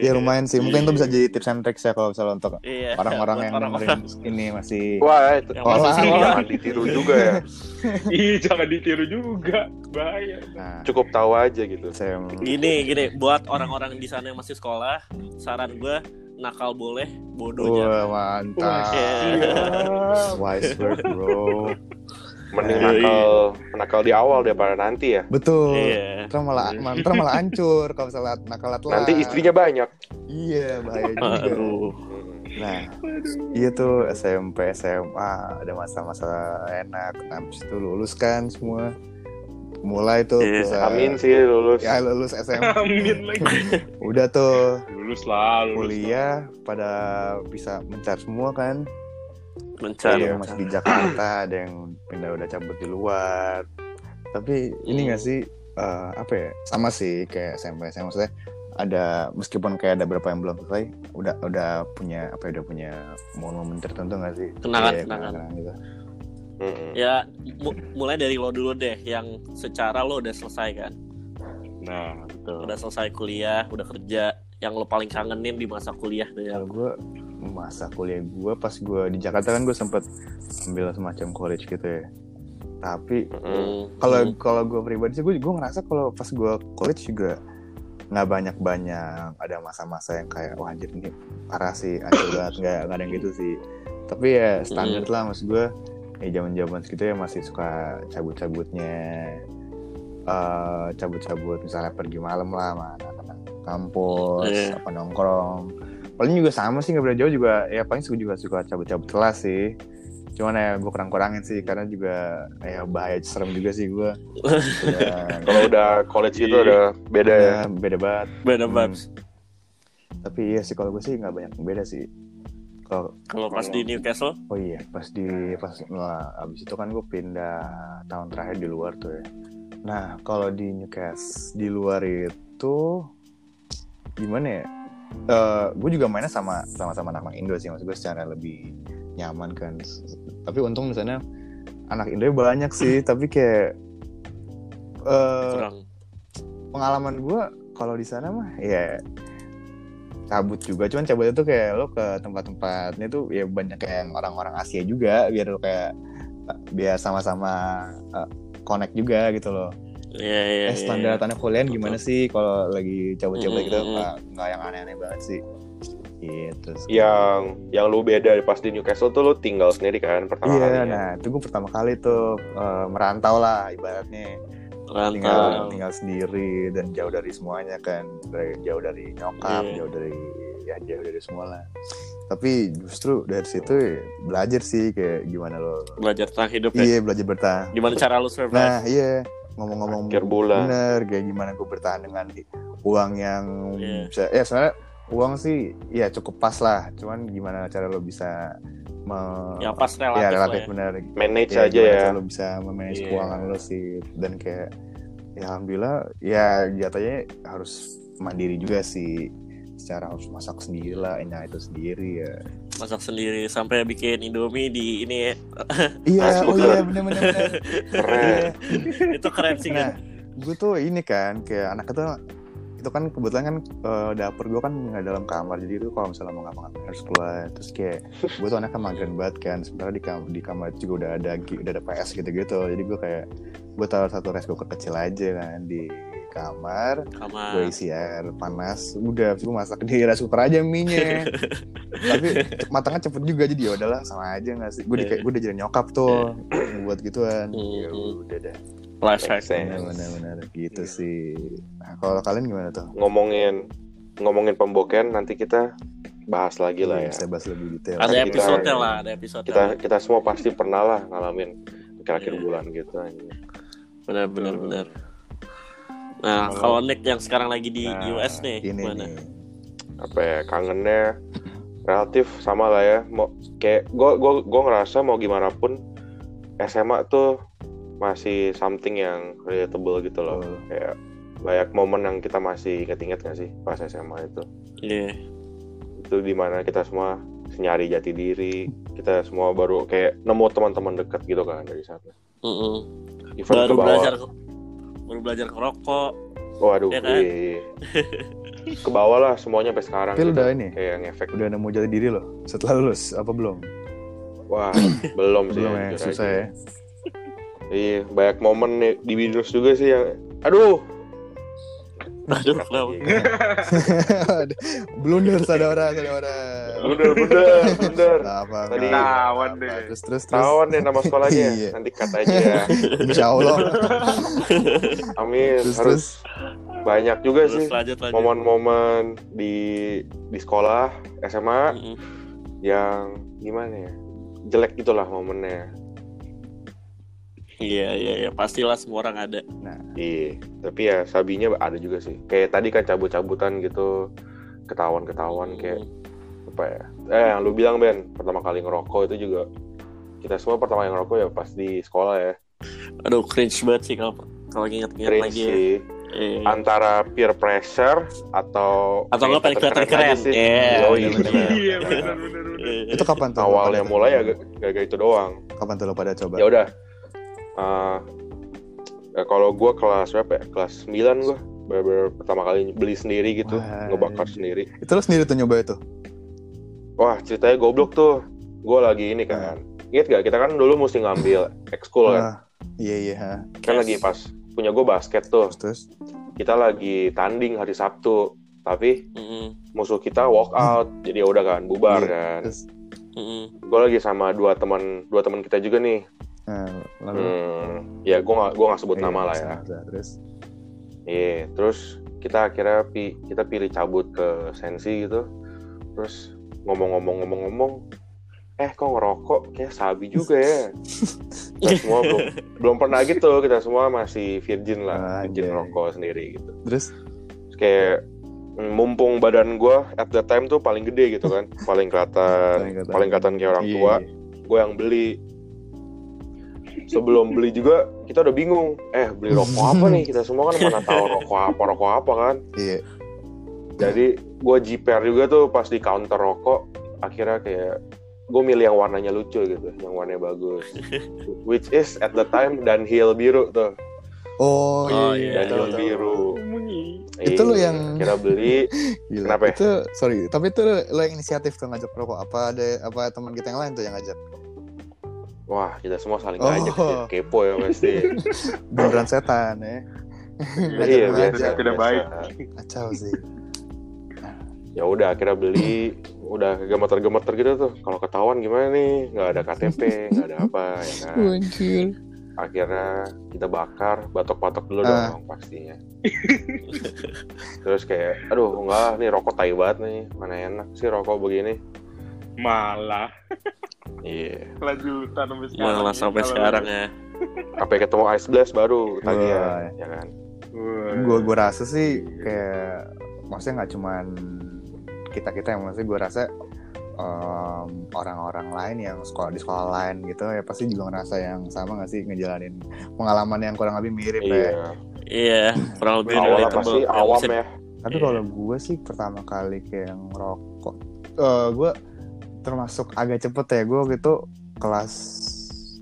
Ya lumayan sih. Mungkin itu bisa jadi tips and tricks ya kalau misalnya untuk Iya, orang-orang yang dengerin ini masih Wah, itu yang Oh, masih jangan ditiru juga ya. Ih, jangan ditiru juga. Bahaya. nah, Cukup tahu aja gitu. saya Gini, gini, buat orang-orang di sana yang masih sekolah, saran gue nakal boleh, bodoh jangan. Wah, mantap. Iya. Wise word, bro. Mending Iya, nakal nakal di awal daripada nanti ya. Betul. Iya. Ntar malah, ntar malah hancur kalau misalnya nakal telat. Nanti istrinya banyak. Iya, bahaya juga. Aduh. Nah, iya tuh SMP, SMA ada masa-masa enak. Nah, habis itu lulus kan semua. mulai tuh Iya. bisa Amin sih lulus. ya lulus SMA Amin lagi. udah tuh Lulus lah, lulus. kuliah pada bisa mencar semua kan mencari ada yang masih di Jakarta ada yang pindah udah cabut di luar tapi ini Hmm. gak sih eh, apa ya sama sih kayak SMP saya maksudnya ada meskipun kayak ada beberapa yang belum selesai udah udah punya apa ya udah punya momen tertentu gak sih Kenangan, Kayak kenangan. kenangan gitu Mm-mm. ya mu- mulai dari lo dulu deh yang secara lo udah selesai kan Nah, betul. udah selesai kuliah udah kerja yang lo paling kangenin di masa kuliah tuh ya kalau gue masa kuliah gue pas gue di Jakarta kan gue sempet ambil semacam college gitu ya tapi Mm-mm. Hmm. kalau Hmm. kalau gue pribadi sih gue gue ngerasa kalau pas gue college juga nggak banyak banyak ada masa-masa yang kayak wah anjir ini parah sih anjir banget nggak nggak ada yang gitu sih tapi ya standar lah maksud gue ya zaman zaman segitu ya masih suka cabut-cabutnya eh cabut-cabut misalnya pergi malam lah sama anak-anak kampus Iya. apa nongkrong paling juga sama sih nggak beda jauh juga. Ya paling suka juga suka cabut-cabut kelas sih. Cuman ya gue kurang-kurangin sih karena juga ya bahaya serem juga sih gue Udah- Kalau udah college itu Iya. udah beda ya. udah beda banget. Beda Hmm. banget tapi iya sih kalau gue sih nggak banyak yang beda sih. Kalau kalau pas di Newcastle? Oh iya pas di pas nah, abis itu kan gue pindah tahun terakhir di luar tuh ya. Nah kalau di Newcastle di luar itu gimana ya Eh gue juga mainnya sama sama sama anak-anak Indo sih. Maksud gue secara lebih nyaman kan. Tapi untung di sana anak Indo banyak sih. Tapi kayak kurang. pengalaman gue kalau di sana mah ya cabut juga. Cuman cabut itu kayak lo ke tempat-tempatnya tuh ya banyak kayak yang orang-orang Asia juga. Biar lo kayak biar sama-sama uh, connect juga gitu loh Iya iya. eh standar anak kuliah gimana sih kalau lagi cabut-cabut Mm, gitu mm, mm. nggak nggak yang aneh-aneh banget sih gitu sih. Yang yang lu beda pas di Newcastle tuh lu tinggal sendiri kan pertama Iya, kali. ya? nah itu gue pertama kali tuh uh, merantau lah ibaratnya tinggal Rantau. tinggal sendiri dan jauh dari semuanya kan jauh dari nyokap Iya. jauh dari ya jauh dari semua lah tapi justru dari situ ya, belajar sih kayak gimana lo belajar tentang hidup ya. iya belajar bertahan Gimana cara lu survive? nah iya ngomong-ngomong Akhir bulan. bener kayak gimana gue bertahan dengan di- uang yang Iya. bisa ya sebenarnya uang sih ya cukup pas lah cuman gimana cara lo bisa me- yang pas relatif, ya lah relatif ya. bener Manage ya, aja ya. lo bisa memanage Iya. keuangan lo sih dan kayak ya alhamdulillah ya jatuhnya harus mandiri juga sih secara harus masak sendiri lah nah itu sendiri ya Masak sendiri sampai bikin Indomie di ini ya. iya oh iya bener bener bener Keren. itu keren sih nah kan. gue tuh ini kan kayak anak itu itu kan kebetulan kan eh, dapur gue kan nggak dalam kamar jadi itu kalau misalnya mau ngapa-ngapain harus keluar terus kayak gue tuh anaknya mageran banget kan sementara di kamar di kamar itu juga udah ada udah ada PS gitu-gitu jadi gue kayak gue taruh satu rice cooker kecil aja kan di kamar Sama gue isi air panas udah gue masak di rice cooker aja mie-nya tapi matangnya cepet juga jadi ya udahlah sama aja nggak sih gue di, gue udah jadi nyokap tuh buat gituan ya Hmm. udah dah sense. benar-benar gitu sih nah, kalau kalian gimana tuh Ngomongin ngomongin pemboken nanti kita bahas lagi lah ya. Bisa bahas lebih detail. Ada Kita- episode lah, ada episode. Kita kita semua pasti pernah lah ngalamin akhir-akhir Iya. bulan gitu. Benar benar benar. Nah, kalau Nick yang sekarang lagi di Nah, US nih, ini gimana? nih. apa ya kangennya relatif sama lah ya mau kayak gue gua gua ngerasa mau gimana pun SMA tuh masih something yang relatable gitu loh Betul. kayak banyak momen yang kita masih inget-inget gak sih pas SMA itu Iya. itu di mana kita semua nyari jati diri kita semua baru kayak nemu teman-teman dekat gitu kan dari sana Mm-mm. even Baru ke bawah belajar baru belajar ngerokok. waduh Ya kan? iya. ke bawah lah semuanya sampai sekarang Tapi gitu. udah ini? kayak ngefek Udah nemu jati diri loh setelah lulus apa belum? wah belum sih belum ya, susah aja. ya. Iya, banyak momen nih di binus juga sih yang aduh. Aduh, kenapa? Blunder saudara saudara. Bener, bener, bener. Nggak apa, Tadi- deh. Terus terus deh nama sekolahnya. Iya. Nanti kata aja ya. Insya Allah. Amin. Terus Harus terus. banyak juga Terus sih lanjut lanjut. momen-momen di di sekolah SMA yang gimana ya? Jelek itulah momennya. Iya iya iya pastilah semua orang ada. Iya, tapi ya sabinya ada juga sih. Kayak tadi kan cabut-cabutan gitu, ketahuan-ketahuan kayak apa ya? Eh, yang lu bilang Ben, pertama kali ngerokok itu juga kita semua pertama kali ngerokok ya pas di sekolah ya. Aduh cringe banget sih kalau kalau inget-inget lagi. Ya. sih. Iya. Antara peer pressure atau Atau nggak pengen kelihatan aja keren. sih. Iya. Iya benar benar benar. Iya. Itu kapan tuh? Awalnya mulai ya gak itu doang. Kapan tuh lo pada coba? Ya udah. Eh, eh, kalau gue kelas berapa ya? Kelas 9 gue bener-bener pertama kali beli sendiri gitu, Wah. ngebakar sendiri. Itu lo sendiri tuh nyoba itu? Wah ceritanya goblok tuh. Gue lagi ini kan. Ingat gak? Kita kan dulu mesti ngambil ekskul kan. Wah, Iya iya. Kan Yes. lagi pas punya gue basket tuh. Terus terus. Kita lagi tanding hari Sabtu. Tapi Mm-mm. musuh kita walk out. Jadi ya udah kan bubar Iya. kan. Terus Mm-mm. Gue lagi sama dua teman dua teman kita juga nih. Nah, lalu Hmm, ya gue gak gue gak sebut Iya, nama lah ya. Terus Iya. Terus kita akhirnya pi kita pilih cabut ke sensi gitu. Terus ngomong-ngomong-ngomong-ngomong. Eh kok ngerokok kayak sabi juga ya. Kita semua belum belum pernah gitu. Kita semua masih virgin lah, virgin Anjay. rokok sendiri gitu. terus Terus kayak mumpung badan gue at that time tuh paling gede gitu kan, paling kelihatan, Paling kelihatan. paling kelihatan kayak orang Iya, tua. iya. Gue yang beli. Sebelum beli juga kita udah bingung. Eh beli rokok apa nih? Kita semua kan mana tahu rokok apa rokok apa kan. Iya. Jadi gue jiper juga tuh pas di counter rokok. Akhirnya kayak gue milih yang warnanya lucu gitu, yang warnanya bagus. Which is at the time Dunhill biru tuh, Oh, Oh, iya, iya. iya. tahu, Dunhill tahu. biru. Itu Iya, yang- kira beli. Gila. Kenapa ya? Itu sorry, tapi itu lo yang inisiatif tuh ngajak rokok. Apa ada apa teman kita yang lain tuh yang ngajak? Wah, kita semua saling Oh. ngajak ya. kepo ya pasti. Beneran setan ya. iya, Ngajak biasa. Tidak baik. Kacau sih. Ya udah, akhirnya beli, udah gemeter-gemeter gitu tuh. Kalau ketahuan gimana nih? Nggak ada KTP, nggak ada apa ya kan. Akhirnya kita bakar, batok-batok dulu Ah. dong pastinya. Terus kayak, aduh enggak, nih rokok tai banget nih. Mana enak sih rokok begini. Malah Iya. lanjutan sampai sekarang. Malah ya. sampai sekarang ya. Sampai ketemu Ice Blast baru tagihan, ya kan. Wah. Gue gue rasa sih kayak maksudnya nggak cuman kita kita yang maksudnya gue rasa em, orang-orang lain yang sekolah di sekolah lain gitu ya pasti juga ngerasa yang sama nggak sih ngejalanin pengalaman yang kurang lebih mirip ya. Iya. Iya, kurang lebih relatable. pasti awam ya. Tapi Iya. kalau gue sih pertama kali kayak ngerokok, eh gue termasuk agak cepet ya. Gue waktu itu kelas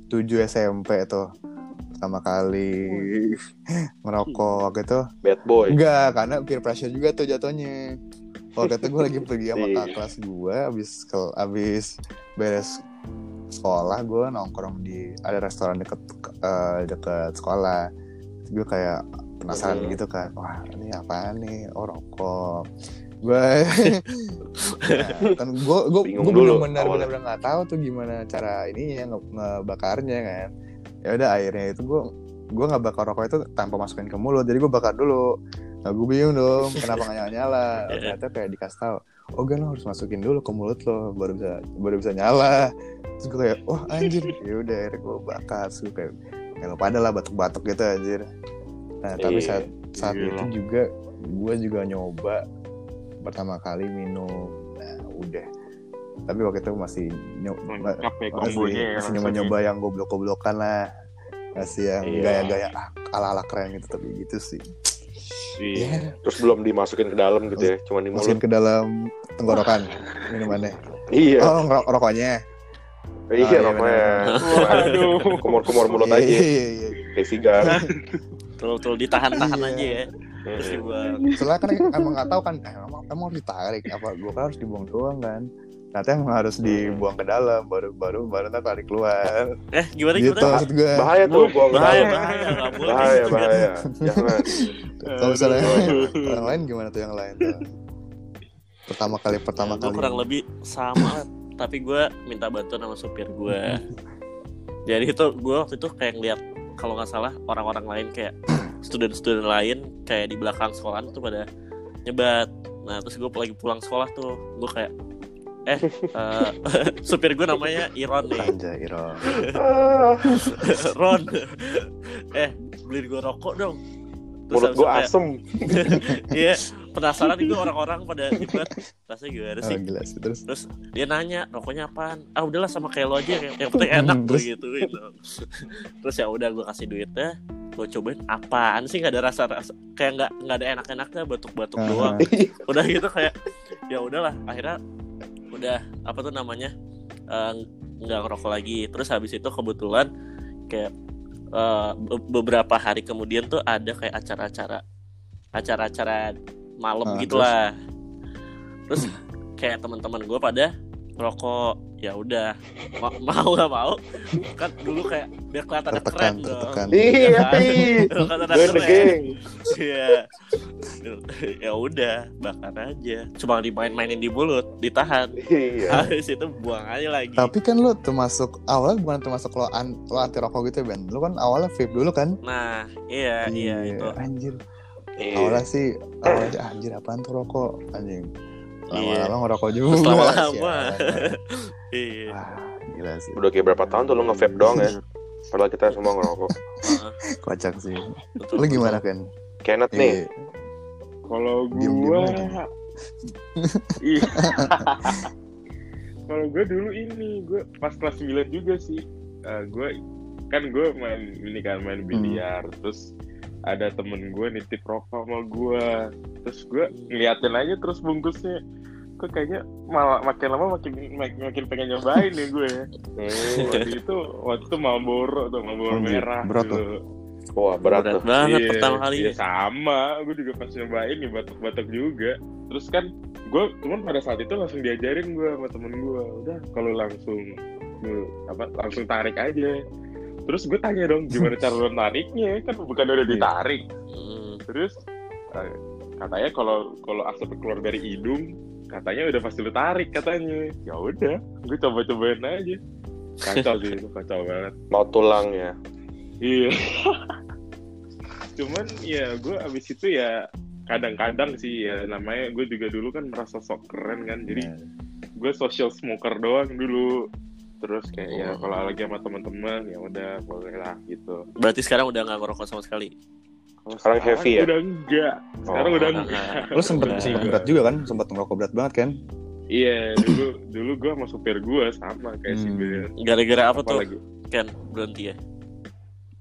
7 SMP tuh pertama kali ngerokok waktu itu. Bad boy. Enggak, karena peer pressure juga tuh jatuhnya. Waktu itu gue lagi pergi sama Iya. kakak kelas gue, abis ke, abis beres sekolah gue nongkrong di ada restoran deket eh, deket sekolah. Gue kayak penasaran Hmm. gitu kan, wah ini apaan nih? Oh rokok. Gue kan gue gue gue awalnya. bener-bener nggak tahu tuh gimana cara ininya nge- ngebakarnya kan. Ya udah akhirnya itu gue gue nggak bakar rokok itu tanpa masukin ke mulut jadi gue bakar dulu nah gue bingung dong kenapa nggak nyala nyala ternyata kayak dikasih tahu oh gan lo harus masukin dulu ke mulut lo baru bisa baru bisa nyala terus gue kayak wah anjir ya udah akhirnya gue bakar terus gue kayak ya lo pada lah batuk-batuk gitu anjir nah tapi Iya. saat saat Iya. itu juga gue juga nyoba pertama kali minum udah tapi waktu itu masih nyoba ya masih, ya. masih nyoba-nyoba yang goblok-goblokan lah masih yang Iya. gaya-gaya ala-ala keren gitu tapi gitu sih Iya. ya Terus belum dimasukin ke dalam gitu ya, cuma di mulut. masukin ke dalam tenggorokan minumannya Iya, oh ngerok rokoknya iya oh, iya, rokoknya. Waduh. Kumur-kumur mulut Iya, aja, iya, iya, iya. kayak sigar. Betul-betul ditahan-tahan Iya. aja ya. Terus Mm-mm. dibuang. soalnya kan emang nggak tahu kan eh, emang, emang harus ditarik apa gue kan harus dibuang doang kan ternyata emang harus dibuang ke dalam baru baru baru ntar tarik keluar Eh, gimana gitu gimana? maksud gue Bahaya tuh, buang Bahaya, dalam. bahaya, nggak boleh. Bahaya, bahaya. Jangan. kalau misalnya orang lain gimana tuh yang lain tuh pertama kali pertama gue kali kurang lebih sama tapi gue minta bantuan sama supir gue jadi itu gue waktu itu kayak ngeliat kalau nggak salah orang-orang lain kayak student-student lain kayak di belakang sekolah tuh pada nyebat. Nah terus gue lagi pulang sekolah tuh gue kayak eh eh, supir gue namanya Iron nih. Anjay, Iro. Ah, Ron. Eh beliin gue rokok dong. Mulut habis gue asem. iya penasaran gue orang-orang pada ikut rasanya gimana Oh, sih gila sih terus. terus dia nanya rokoknya apaan? Ah udahlah sama kayak lo aja yang, yang penting enak gue terus? gituin terus ya udah gue kasih duitnya gue cobain apaan sih? Nggak ada rasa rasa kayak nggak nggak ada enak-enaknya batuk-batuk doang. Udah gitu kayak ya udahlah akhirnya udah apa tuh namanya eh, nggak ngerokok lagi. Terus habis itu kebetulan kayak be- beberapa hari kemudian tuh ada kayak acara-acara acara-acara malam Ah, gitulah. terus? Kayak teman-teman gue pada ngerokok ya udah Ma- mau nggak mau kan dulu kayak biar kelihatan Tertekan, keren dong tertekan. Iya, kan? iya. Kelihatan keren. Iya. ya udah, bakar aja. Cuma dimain-mainin di mulut, ditahan. Iya. Habis itu buang aja lagi. Tapi kan lo termasuk awalnya bukan termasuk lo, an, lo anti rokok gitu ya Ben. Lo kan awalnya vape dulu kan? Nah, iya, iya itu. Anjir. Iya. Awalnya sih awalnya anjir apaan tuh rokok anjing. Iya. Lama-lama ngerokok juga. Terus lama-lama. Iya. Gila sih. Udah kayak berapa tahun tuh lu nge-vape doang ya? Padahal kita semua ngerokok. Kocak sih. betul, Lo gimana kan? Kenneth nih, Iya. Kalau gua. Iya. Kalau gue dulu ini, gue pas kelas 9 juga sih. Eh, gue kan gue main ini kan main biliar, terus ada temen gue nitip rokok sama gue, terus gue ngeliatin aja terus bungkusnya, kok kayaknya malah makin lama makin makin, makin pengen nyobain nih gue. Hmm. Waktu itu waktu itu Marlboro tuh Marlboro Anjir, merah. berat tuh. Wah berat Berat tuh. banget Iya, pertama kali. iya, sama, gue juga pas nyobain nih batuk-batuk juga. Terus kan gue cuman pada saat itu langsung diajarin gue sama temen gue, udah kalau langsung lu, apa langsung tarik aja. Terus gue tanya dong gimana cara lu nariknya kan bukan udah Iya. ditarik. Hmm. Terus eh, katanya kalau kalau asap keluar dari hidung katanya udah pasti lu tarik katanya. Ya udah, gue coba-cobain aja. Kacau sih itu kacau banget. Mau tulang ya. Iya. Cuman ya gue abis itu ya kadang-kadang sih ya namanya gue juga dulu kan merasa sok keren kan jadi gue social smoker doang dulu terus kayak ya Oh. kalau lagi sama teman-teman ya udah boleh lah gitu Berarti sekarang udah nggak ngerokok sama sekali. Kalau Sekarang heavy ya? udah enggak sekarang Oh, udah enggak enggak. Lo sempet sempet berat juga kan? Sempet ngerokok berat banget kan? iya dulu dulu gue sama supir gue sama kayak si Hmm. Ben Gara-gara apa tuh? apalagi Kan berhenti ya.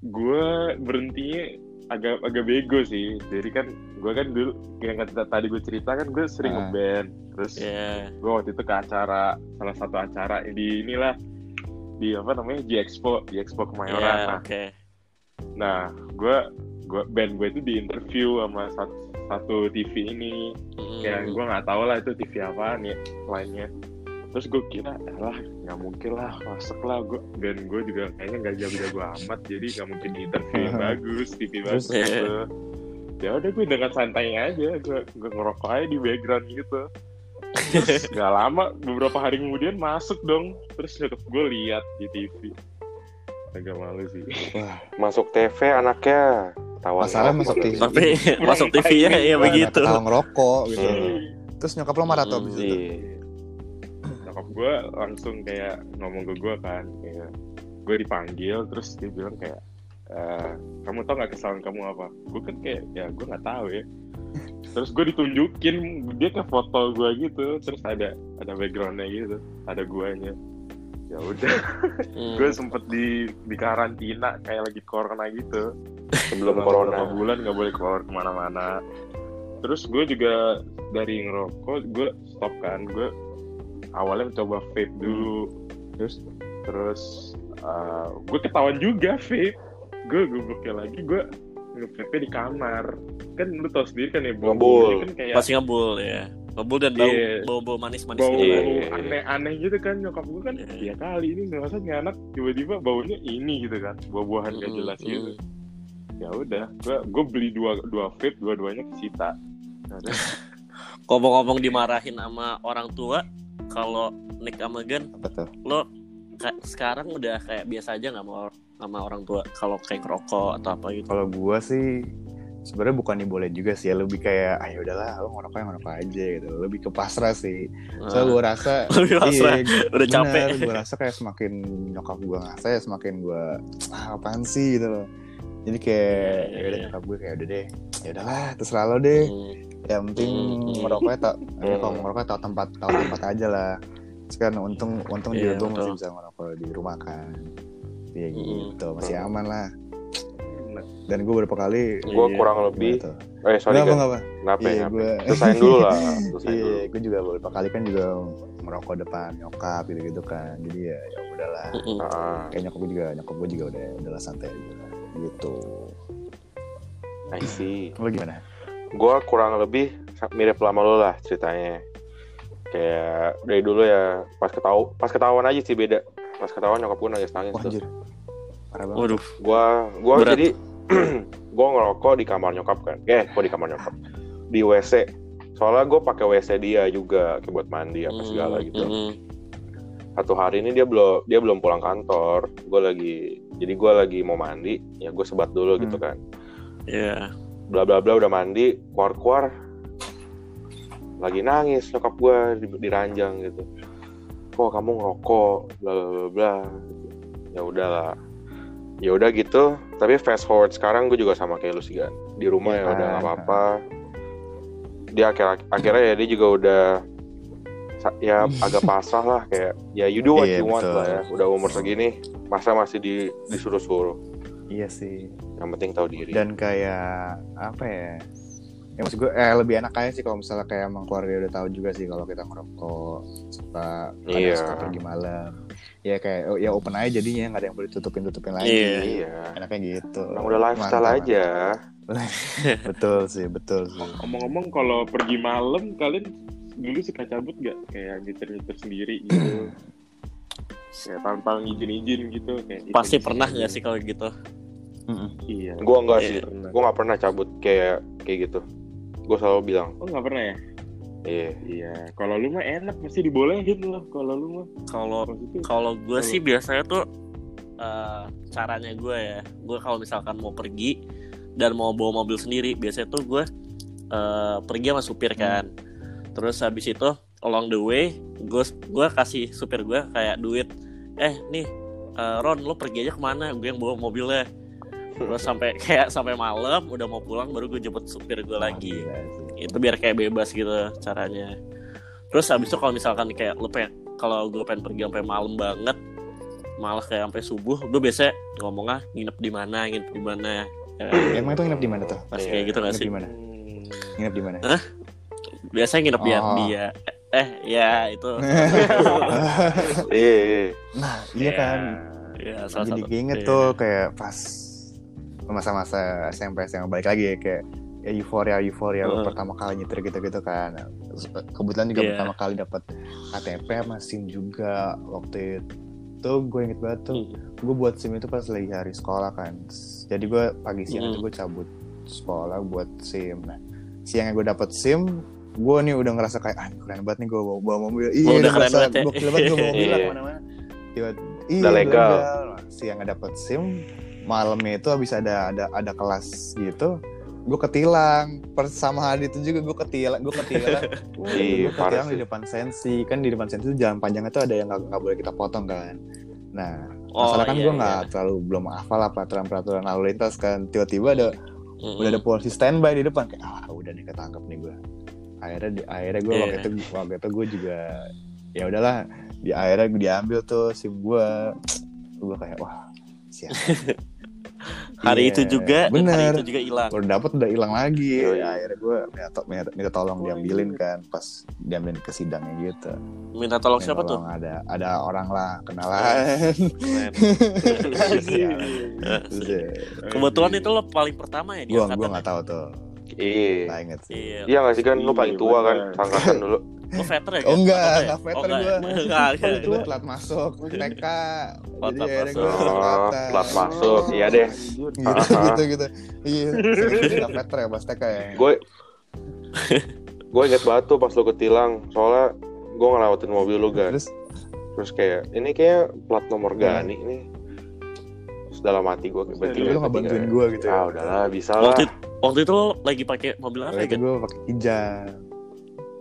gue berhentinya agak agak bego sih jadi kan gue kan dulu yang kata tadi gue cerita kan gue sering Ah. ngeband terus Iya. gue waktu itu ke acara salah satu acara di inilah di apa namanya G Expo G Expo Kemayoran Iya, nah, oke. nah gue gue band gue itu di interview sama satu, satu TV ini. Hmm. ya gue nggak tahu lah itu TV apaan ya lainnya. Terus gue kira lah nggak mungkin lah masuk lah. Gue band gue juga kayaknya nggak jago-jago amat jadi nggak mungkin di interview yang bagus TV Terus? bagus gitu. Ya udah gue dengan santai aja gue gue ngerokok aja di background gitu terus nggak lama beberapa hari kemudian masuk dong terus nyokap gue lihat di TV agak malu sih Masuk TV anaknya. Tawan Masalah masuk. TV. Tapi masuk TV ya, ya begitu. Kalau ngerokok gitu. Hmm. Terus nyokap lo marah tuh abis itu. Iya. nyokap gue langsung kayak ngomong ke gue kan kayak gue dipanggil terus dia bilang kayak "Eh, kamu tau gak kesalahan kamu apa gue kan kayak ya gue nggak tahu ya terus gue ditunjukin dia ke foto gue gitu. Terus ada ada backgroundnya gitu ada guanya. Ya udah. Hmm. gue sempet di di karantina kayak lagi corona gitu. Sebelum corona. beberapa bulan nggak boleh keluar ke mana-mana. Terus gue juga dari ngerokok gue stop kan. Gue awalnya mencoba vape dulu. Terus terus uh, gue ketahuan juga vape. Gue gobloknya lagi gue nge-vape di kamar kan lu tau sendiri kan ya bau Ngebul. kan kayak Pasti ngebul ya. Ngebul dan bau Iya. bau, bau manis-manis bau gitu. Iya, iya. aneh-aneh gitu kan nyokap gue kan Iya. ya kali ini ngerasa nih anak tiba-tiba baunya ini gitu kan buah-buahan gak Mm, jelas mm. gitu ya udah gue gue beli dua dua vape dua-duanya kesita Nah, terus Ngomong-ngomong dimarahin sama orang tua, kalau Nick sama Gen, apa tuh? lo ka- sekarang udah kayak biasa aja nggak mau sama orang tua kalau kayak ngerokok atau apa gitu. Kalau gua sih sebenarnya bukan boleh juga sih ya lebih kayak ayo udahlah lo ngerokok yang ngerokok aja gitu lebih ke pasrah sih soalnya gue rasa Lebih pasrah. iya, Udah capek. gue rasa kayak semakin nyokap gue ngasih semakin gue ah apaan sih gitu loh jadi kayak Iya, ya udah iya. nyokap gue kayak udah deh ya udahlah terserah lo deh Hmm. yang penting Hmm. ngerokoknya tak Hmm. kalau ngerokok tahu tempat tahu tempat aja lah sekarang untung untung Iya, juga gue masih bisa ngerokok di rumah kan ya Hmm. gitu masih Hmm. aman lah dan gue beberapa kali gue Iya. kurang lebih tuh? eh sorry Nggak apa, kenapa Iya, ya kenapa? gue Selesain dulu lah Selesain Iya, dulu gue juga beberapa kali kan juga merokok depan nyokap gitu gitu kan. Jadi ya ya udahlah. Ah, Kayak nyokap gue juga nyokap gue juga udah udahlah santai aja lah. Gitu. I see Lo gimana? gue kurang lebih mirip lama lo lah ceritanya kayak dari dulu ya pas ketahu pas ketahuan aja sih beda pas ketahuan nyokap gue nangis nangis Wah tuh. Parah banget. Waduh. gue gue Berat. jadi gue ngerokok di kamar nyokap kan eh kok di kamar nyokap di wc soalnya gue pakai wc dia juga kayak buat mandi apa segala Hmm, gitu hmm. satu hari ini dia belum dia belum pulang kantor gue lagi jadi gue lagi mau mandi ya gue sebat dulu gitu Hmm. kan Iya. bla bla bla udah mandi keluar keluar lagi nangis nyokap gue di, di ranjang gitu kok kamu ngerokok bla bla bla bla ya udahlah ya udah gitu tapi fast forward sekarang gue juga sama kayak lu sih kan di rumah Iya ya udah kan. nggak apa-apa dia akhir akhirnya ya dia juga udah ya agak pasrah lah kayak ya you do what Iya, you want betul. lah ya udah umur segini masa masih di disuruh-suruh Iya sih. yang penting tahu diri Dan kayak apa ya? Ya maksud gue eh, lebih enak aja sih kalau misalnya kayak emang keluarga udah tahu juga sih kalau kita ngerokok suka kadang Iya. suka pergi malam. Ya kayak oh, ya open aja jadinya nggak ada yang boleh tutupin tutupin lagi. Iya. Enaknya gitu. Emang udah lifestyle Mantap, aja betul sih, betul sih. Ngomong-ngomong kalau pergi malam kalian dulu suka cabut gak? Kayak ngiter-ngiter sendiri gitu. Kayak tanpa izin-izin gitu kayak Pasti gitu. pernah nggak sih kalau gitu? Mm-mm. Iya. gue enggak Iya. sih gue nggak pernah cabut kayak kayak gitu gue selalu bilang Oh nggak pernah ya? Iya Iya. Kalau lu mah enak pasti dibolehin loh. Kalau lu mah Kalau kalau gue sih biasanya tuh eh, caranya gue ya, gue kalau misalkan mau pergi dan mau bawa mobil sendiri, biasanya tuh gue eh, pergi sama supir kan. Terus habis itu along the way, gue gue kasih supir gue kayak duit, eh nih eh, Ron lo pergi aja ke mana? Gue yang bawa mobilnya. Terus sampai kayak sampai malam udah mau pulang baru gue jemput supir gue lagi. Itu biar kayak bebas gitu caranya terus habis itu kalau misalkan kayak lu pengen kalau gue pengen pergi sampai malam banget malah kayak sampai subuh gue biasa ngomongnya nginep di mana nginep di mana ya, Emang itu nginep di mana tuh? pasti Iya, kayak gitu gak Nginep sih di mana? Hmm. Nginep di mana? biasanya nginep di Oh. dia eh ya itu iya iya. nah, iya kan. ya salah Jadi satu keinget Iya. tuh kayak pas masa-masa SMP yang balik lagi ya kayak ya euforia euforia Heeh. pertama kali nyetir gitu gitu kan kebetulan juga Iya. pertama kali dapat KTP sama SIM juga waktu itu gue inget banget tuh Hmm. gue buat SIM itu pas lagi hari sekolah kan jadi gue pagi siang Hmm. itu gue cabut sekolah buat SIM nah siangnya gue dapet SIM gue nih udah ngerasa kayak ah keren banget nih gue bawa, bawa mobil iya Oh, udah udah keren banget ya. gue banget gue bawa mobil lah Iya. ke mana-mana tiba iya Udah legal. Nah, siangnya dapet SIM malamnya itu habis ada ada ada kelas gitu gue ketilang. Sama hari itu juga gue ketilang gue ketilang Iya, gue ketilang di depan sensi. Kan di depan sensi itu jalan panjangnya tuh ada yang nggak boleh kita potong kan. Nah Oh, masalah kan iya, gue iya. nggak terlalu belum hafal apa peraturan peraturan lalu lintas kan. Tiba-tiba ada Mm-mm. udah ada polisi standby di depan. Kayak ah udah nih ketangkep nih gue akhirnya di akhirnya gue waktu Iya. itu waktu itu gue juga ya udahlah di akhirnya gue diambil tuh sim gue gue kayak wah siap hari Iya, itu juga dan hari bener. itu juga hilang. Udah dapet udah hilang lagi. Yoi. akhirnya gue minta, to- minta, minta tolong Oh, diambilin iya. kan pas diambilin ke sidangnya gitu. Minta tolong Minta siapa tuh? tolong ada ada orang lah kenalan. Keren. Sialan. Terus ya, kebetulan itu lo paling pertama ya di gue gue nggak tahu tuh. Iya. Inget sih. Iya. Iya nggak sih kan lu Iya, paling tua kan bener. angkatan dulu lo veter ya Oh, enggak, Atau enggak veter Oh, gua. enggak, enggak, enggak. gue telat masuk TK Oh, jadi telat masuk. gue Oh, telat masuk. Iya deh. gitu gitu gitu iya nggak veter ya pas TK ya gue gue inget banget tuh pas lu ketilang soalnya gue ngelewatin mobil lu kan terus terus kayak ini kayak plat nomor Iya. Gani nih dalam hati gue berarti Lu nggak bantuin gue gitu ya? ah udahlah bisa lah waktu waktu itu lo lagi pakai mobil apa ya kan? gue pakai kijang.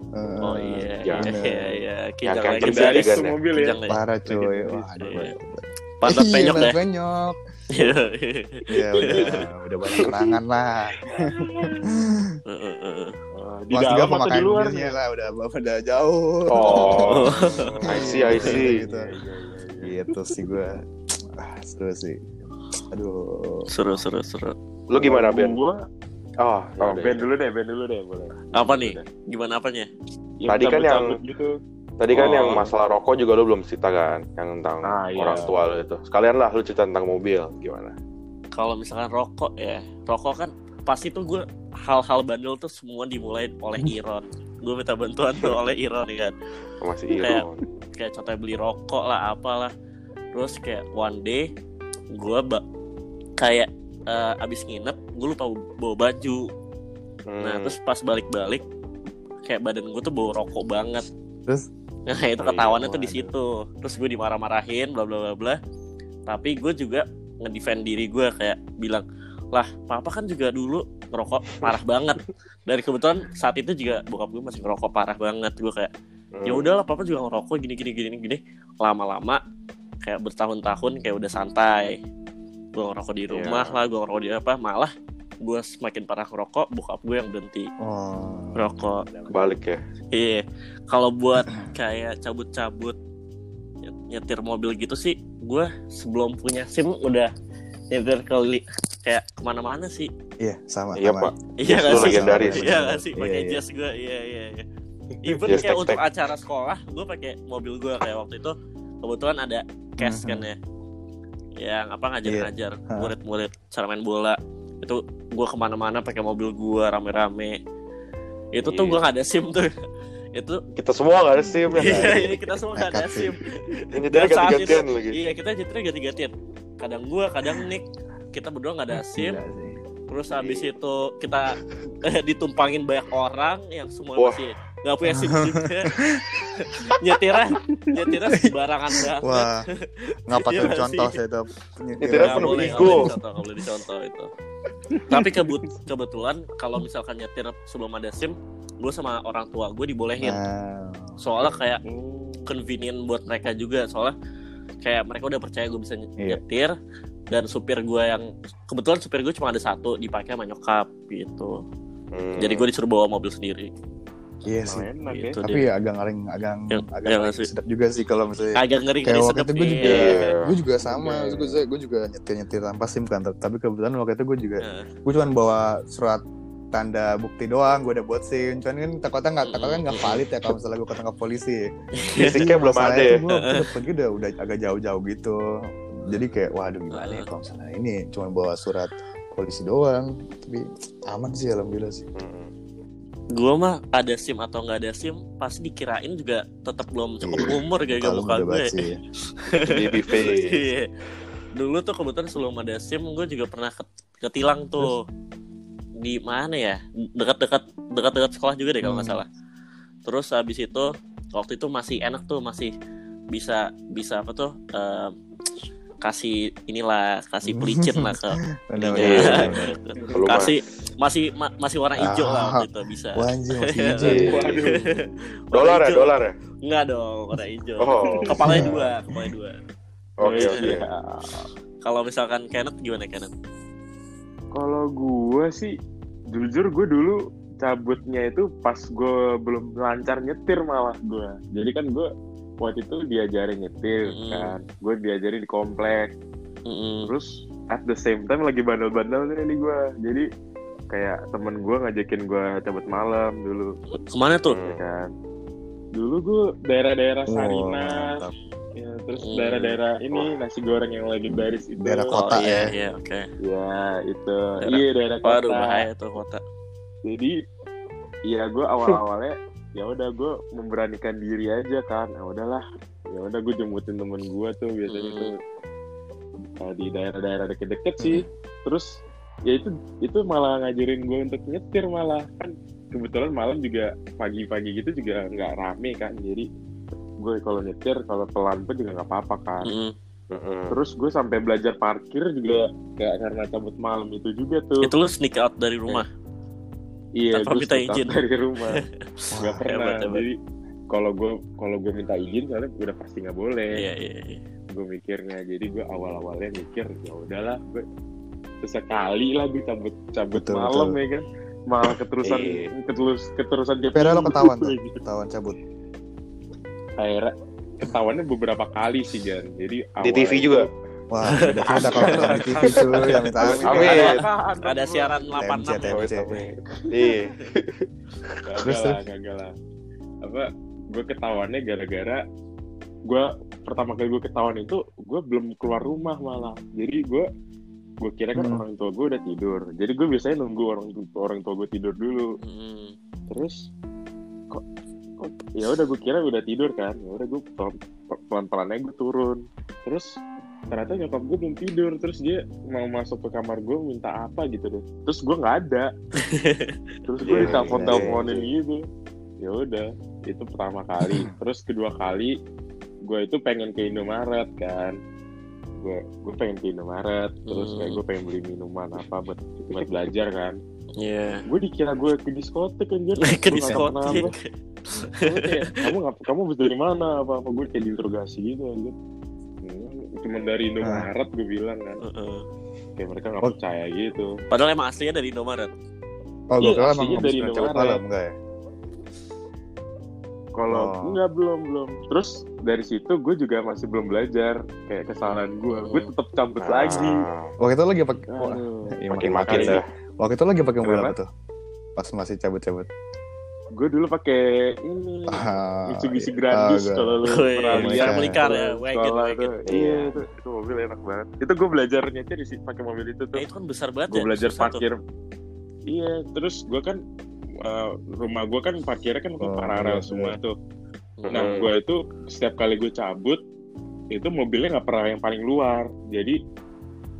Eh, Oh iya, Kijang. iya, iya, iya, kijang kayak lagi. kerja Legendaris kan tuh ya? mobil ya. Kijang lagi. Parah coy. Legendaris. Wah, aduh. Iya. gua- Pantat Iya, penyok pantat ya. penyok. Iya. Ya udah, udah banyak kenangan lah. Heeh, heeh. Ah, di Kelas tiga dalam atau pemakan di luar birnya nih? lah, udah udah jauh. oh I see I see Gitu. Gitu sih gue. Ah, seru sih. Aduh. Seru, seru, seru. lu gimana Ben Gua, oh, ya oh, udah. Ben dulu deh, Ben dulu deh, boleh. Apa nih? Gimana apanya? Yang Tadi kan yang- gitu. tadi kan Oh. yang masalah rokok juga lu belum cerita kan yang tentang Ah, iya. orang tua lu itu sekalian lah lu cerita tentang mobil gimana Kalau misalkan rokok ya, rokok kan pasti tuh gue hal-hal bandel tuh semua dimulai oleh Iron. Gue minta bantuan tuh oleh Iron ya kan. masih Kayak- Iron Kayak contohnya beli rokok lah, apalah. Terus kayak one day gue ba- kayak eh, abis nginep, gue lupa bawa baju. Nah Hmm. terus pas balik-balik kayak badan gue tuh bau rokok banget. Terus? Nah itu Oh, ketahuannya iya, tuh di situ. Terus gue dimarah-marahin, bla bla bla bla. Tapi gue juga ngedefend diri gue kayak bilang lah papa kan juga dulu ngerokok parah banget dan kebetulan saat itu juga bokap gue masih ngerokok parah banget gue kayak Hmm. ya udahlah papa juga ngerokok gini gini gini gini lama-lama kayak bertahun-tahun kayak udah santai gue ngerokok di rumah Iya. lah gue ngerokok di apa malah gue semakin parah ngerokok bokap gue yang berhenti Oh. ngerokok balik ya Iya, kalau buat kayak cabut-cabut nyet- nyetir mobil gitu sih, gue sebelum punya SIM udah nyetir kali kayak ke mana-mana sih. Iya, sama iya sama. pak Iya Yes, gak lu sih? legendaris. Iya gak sih? Iya, Pakai iya. jas gue, iya iya. iya. Even Jas kayak untuk acara sekolah, gue pakai mobil gue kayak waktu itu kebetulan ada cash kan ya, yang apa ngajar-ngajar Iya. Hah. murid-murid cara main bola. Itu gue ke mana-mana pakai mobil gue rame-rame. Itu tuh Iya. gue gak ada SIM tuh. itu kita semua gak ada SIM ya Iya, ini kita semua gak ada. SIM. ini saat ganti-gantian itu- lagi Iya, kita nyetirnya ganti-gantian. Kadang gua, kadang Nick. Kita berdua gak ada SIM. Terus habis itu kita ditumpangin banyak orang yang semua Wah. masih gak punya SIM juga. nyetirnya, nyetirnya sembarangan banget. Wah, nggak patut Iya nggak contoh sih? saya itu. Nggak boleh, ego. nggak boleh dicontoh, nggak boleh dicontoh itu. Tapi kebut- kebetulan kalau misalkan nyetir sebelum ada SIM, gue sama orang tua gue dibolehin. Nah, Soalnya kayak convenient buat mereka juga soalnya kayak mereka udah percaya gue bisa Iya. nyetir dan supir gue yang kebetulan supir gue cuma ada satu dipakai sama nyokap gitu Hmm. jadi gue disuruh bawa mobil sendiri iya sih. Enak ya. gitu Tapi deh. agak ngering, agak Yang- agak yang ngering sih. sedap juga sih kalau misalnya agak ngeri kayak waktu itu gue juga, Iya. gue juga sama, Iya. gue gue juga nyetir nyetir tanpa sim kan, tapi kebetulan waktu itu gue juga, Nah, gue cuma bawa surat tanda bukti doang, gue udah buat sim, cuman kan takutnya nggak takutnya nggak valid ya kalau misalnya gue ketangkap polisi. fisiknya belum ada ya Gue udah pergi udah, udah agak jauh-jauh gitu, jadi kayak waduh gimana ya kalau misalnya ini cuma bawa surat polisi doang, tapi aman sih alhamdulillah sih. Hmm. Gue mah ada sim atau nggak ada sim pasti dikirain juga tetap belum cukup Iya. umur kayak Kalau muka gue face Iya. dulu tuh kebetulan sebelum ada sim gue juga pernah ket- ketilang tuh di mana ya dekat-dekat dekat-dekat sekolah juga deh kalau nggak Hmm. salah terus habis itu waktu itu masih enak tuh masih bisa bisa apa tuh em, kasih inilah kasih pelicin lah ke Iya. mah kasih masih ma- masih warna hijau lah waktu itu bisa Wah anjing masih hijau. ya. Dolar ya dolar ya Enggak dong, warna hijau. Oh. Kepalanya dua, kepalanya dua. oke Iya. oke Kalau misalkan Kenneth gimana Kenneth? Kalau gue sih jujur gue dulu cabutnya itu pas gue belum lancar nyetir malah gue. Jadi kan gue waktu itu diajarin nyetir Mm. kan. Gue diajarin di komplek. Mm-mm. Terus at the same time lagi bandel-bandelnya nih gue. Jadi kayak temen gue ngajakin gue cabut malam dulu Ke mana tuh? ya kan. Dulu gue daerah-daerah Wah, Sarina, ya, terus Hmm. daerah-daerah ini nasi goreng yang lagi baris itu. Daerah Oh kota iya, ya. iya, oke. Ya itu, Daerah- iya daerah kota. Waduh, bahaya tuh kota. jadi ya gue awal-awalnya ya udah gue memberanikan diri aja kan ya udahlah ya udah gue jemputin temen gue tuh biasanya Hmm. tuh uh, di daerah-daerah deket-deket sih terus ya itu itu malah ngajarin gue untuk nyetir malah kan kebetulan malam juga pagi-pagi gitu juga nggak rame kan jadi gue kalau nyetir kalau pelan pun juga nggak apa-apa kan. Mm-mm. terus gue sampai belajar parkir juga kayak karena cabut malam itu juga tuh Itu lu sneak out dari rumah. iya tanpa gue minta sneak out izin. dari rumah nggak pernah hebat, hebat. jadi kalau gue kalau gue minta izin soalnya udah pasti nggak boleh Iya, iya, iya. gue mikirnya jadi gue awal awalnya mikir ya udahlah gue sesekali lah gue cabut cabut Betul, malam betul. ya kan malah keterusan Iya. keterus keterusan dia Tapi lo ketahuan tuh, ketahuan cabut. akhirnya ketahuannya beberapa kali sih Gan jadi Di TV awalnya juga? itu- Wah, udah kita kalau nonton di TV cuy, ya minta amin. Amin. Ada, Ada siaran TMC, 86 ya. TMC. Iya. Kagak Terus, lah, kagak lah. Apa, gue ketahuannya gara-gara gue pertama kali gue ketahuan itu gue belum keluar rumah malah. Jadi gue gue kira kan Hmm. orang tua gue udah tidur. Jadi gue biasanya nunggu orang tua orang tua gue tidur dulu. Hmm. Terus kok, kok ya udah gue kira udah tidur kan. Ya udah gue pelan pelannya gue turun. Terus ternyata nyokap gue belum tidur terus dia mau masuk ke kamar gue minta apa gitu deh terus gue nggak ada terus gue Iya, ditelepon iya, teleponin gitu ya udah itu pertama kali terus kedua kali gue itu pengen ke Indomaret kan gue gue pengen ke Indomaret terus kayak Hmm. gue pengen beli minuman apa buat buat belajar kan Iya. gue dikira gue ke diskotek anjir Ke. Gua kayak, kamu nggak kamu habis dari mana apa apa gue kayak diinterogasi gitu anjir Hmm, cuman dari Indomaret gue bilang kan Heeh. kayak mereka nggak Oh. percaya gitu Padahal emang aslinya dari Indomaret. Oh, Iya, gue kira emang dari Indomaret. malam enggak ya? Kalau Oh. enggak belum belum terus dari situ gue juga masih belum belajar kayak kesalahan gue gue tetap cabut Ah, lagi Waktu itu lagi pakai iya, Makin makin makin dah. Waktu itu lagi pakai mobil apa tuh? Pas masih cabut-cabut. gue dulu pakai ini Ah, Mitsubishi iya. Grandis Ah, kalau lu pernah lihat car. Family car ya, wagon, wagon. iya Iya. itu, itu mobil enak banget itu gue belajarnya tuh di situ pakai mobil itu tuh Ya, itu kan besar banget gue ya. belajar tuh. parkir iya terus gue kan uh, rumah gue kan parkirnya kan Oh, paralel iya, semua iya. tuh nah Mm-mm. gue itu setiap kali gue cabut itu mobilnya nggak pernah yang paling luar jadi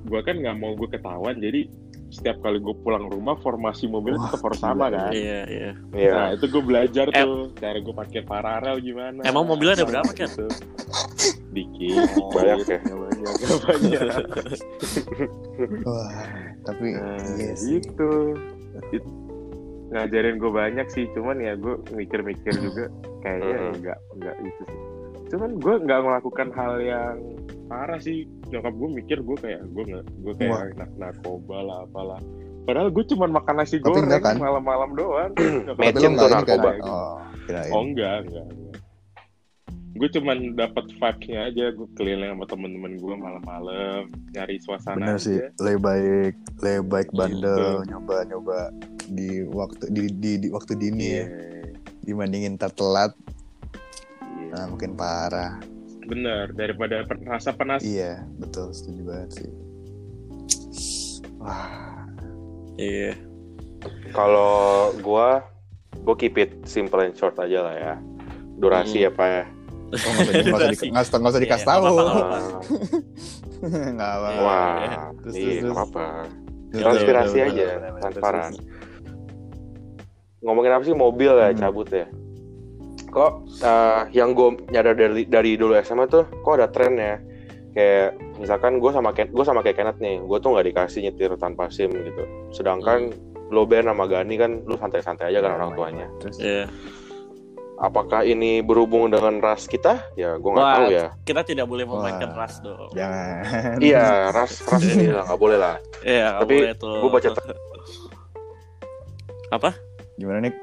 gue kan nggak mau gue ketahuan jadi setiap kali gue pulang rumah formasi mobilnya Wah, tetap harus sama gila. kan Iya, iya. Iya. nah itu gue belajar Eh. tuh cara gue parkir paralel gimana Emang mobilnya ada berapa? Gitu. dikit Banyak ya? Banyak banyak Wah, tapi Nah, iya sih. gitu. It- ngajarin gue banyak sih, cuman ya gue mikir-mikir juga kayaknya Mhm. enggak enggak itu sih. Cuman gue nggak melakukan hal yang parah sih. Nyokap gue mikir gue kayak gue nggak gue kayak nak narkoba lah apalah. Padahal gue cuman makan nasi Tapi goreng kan? malam-malam doang. Nyokap Tapi lo nggak kan? narkoba. Oh, kirain. Oh enggak, enggak, enggak. Gue cuman dapat vibes-nya aja, gue keliling sama temen-temen gue malam-malam, nyari suasana Bener aja. sih, lebih baik, lebih baik bandel, Gitu. nyoba-nyoba di waktu di, di, di waktu dini Iya. ya, dibandingin ntar telat, Iya. nah, mungkin parah. Bener, daripada rasa penas. Iya, betul, setuju banget sih. Wah, Iya. Kalau gua gua keep it simple and short aja lah ya. Durasi Hmm. apa ya? Oh, nggak usah, nggak usah, nggak usah, dikasih Iya, tahu. nggak apa. Iya. Wah, Terus, iya. Betul, Transpirasi aja, transparan. Ngomongin apa sih mobil ya, Hmm. cabut ya. Kok eh, yang gue nyadar dari dari dulu SMA tuh, kok ada tren ya. Kayak misalkan gue sama Ken, gue sama kayak Kenneth nih, gue tuh nggak dikasih nyetir tanpa sim gitu. Sedangkan lo Ben sama Gani kan, lu santai-santai aja kan orang tuanya. Terus, Iya. Apakah ini berhubung dengan ras kita? Ya gue nggak tahu ya. Kita tidak boleh memainkan Wah. ras dong. jangan. Iya, ras ras ini lah nggak boleh lah. Iya, Tapi boleh tuh. gua baca Apa? Gimana nih?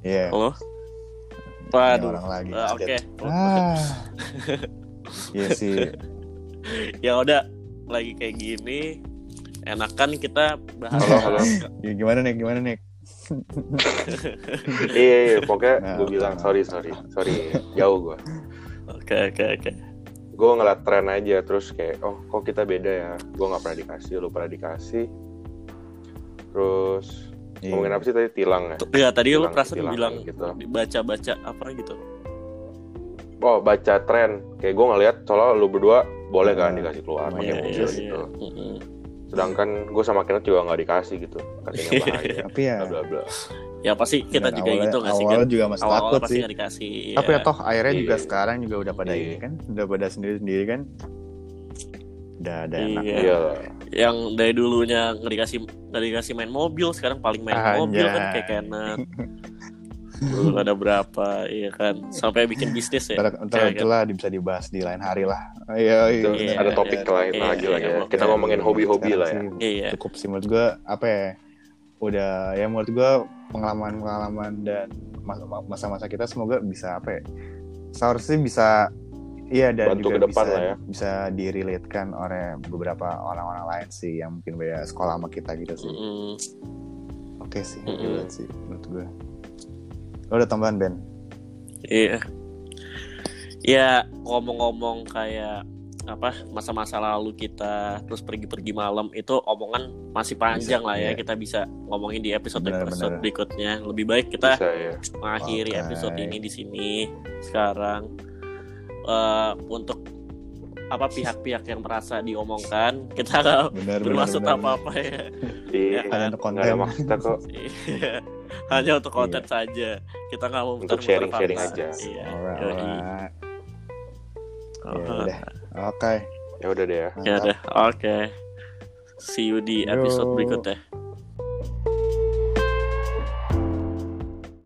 Iya. Halo? ini Waduh. orang lagi. Eh, Oke. Ah. Iya sih. Ya udah lagi kayak gini enakan kita bahas Halo, halo. Ya, gimana nih? Gimana nih? iya, iya, pokoknya Nah, gue bilang sorry sorry sorry jauh gue. Oke, oke, oke. Gue ngeliat tren aja terus kayak oh kok kita beda ya. Gue nggak pernah dikasih, lu pernah dikasih. Terus Iya. ngomongin apa sih tadi tilang ya? Tuh, Ya tadi lu Tilang- perasaan tilang bilang gitu. baca-baca apa gitu. Oh baca tren. Kayak gue ngeliat soalnya lu berdua boleh kan Nah, dikasih keluar iya, pakai iya, mobil iya. gitu. Mm-mm. Sedangkan gue sama Kenneth juga nggak dikasih gitu. Katanya bahaya. Tapi ya, bla bla ya pasti kita Dan juga awalnya- gitu nggak sih kan awalnya juga masih awal-awal takut pasti sih nggak dikasih tapi ya toh akhirnya Iya. juga sekarang juga udah pada Iya. ini kan udah pada sendiri sendiri kan udah ada enak Iya. Iya. yang dari dulunya nggak dikasih nggak dikasih main mobil sekarang paling main Anjay. mobil kan kayak Canon dulu ada berapa iya kan. Sampai bikin bisnis ya. Ntar, ntar Kayak itulah bisa dibahas di lain hari lah. Iya iya. Itu Iya, ada topik iya, lain iya, lagi lah iya, ya. iya. Kita ngomongin hobi-hobi lah ya. sih iya. cukup sih. Menurut gue apa ya udah ya menurut gue pengalaman pengalaman dan mas- masa-masa kita semoga bisa apa ya seharusnya bisa iya dan Bantu juga ke depan bisa lah ya. bisa direlatekan oleh beberapa orang-orang lain sih yang mungkin beda sekolah sama kita gitu sih. Mm, oke sih Mm-mm. gila sih menurut gue lo ada tambahan Ben iya ya ngomong-ngomong kayak apa masa-masa lalu kita terus pergi-pergi malam itu omongan masih panjang Bisa, lah ya iya. kita bisa ngomongin di episode Benar, episode benar. berikutnya lebih baik kita Bisa ya. mengakhiri Oke. episode ini di sini sekarang Eh, untuk apa pihak-pihak yang merasa diomongkan kita nggak bermaksud apa-apa ya Iya. Ya, hanya untuk ada konten maksudnya kok. Iya. hanya untuk konten saja kita nggak mau Untuk sharing-sharing aja. iya Alright. Ya udah. oke Ya udah deh ya. ya udah oke see you di Yo. episode berikutnya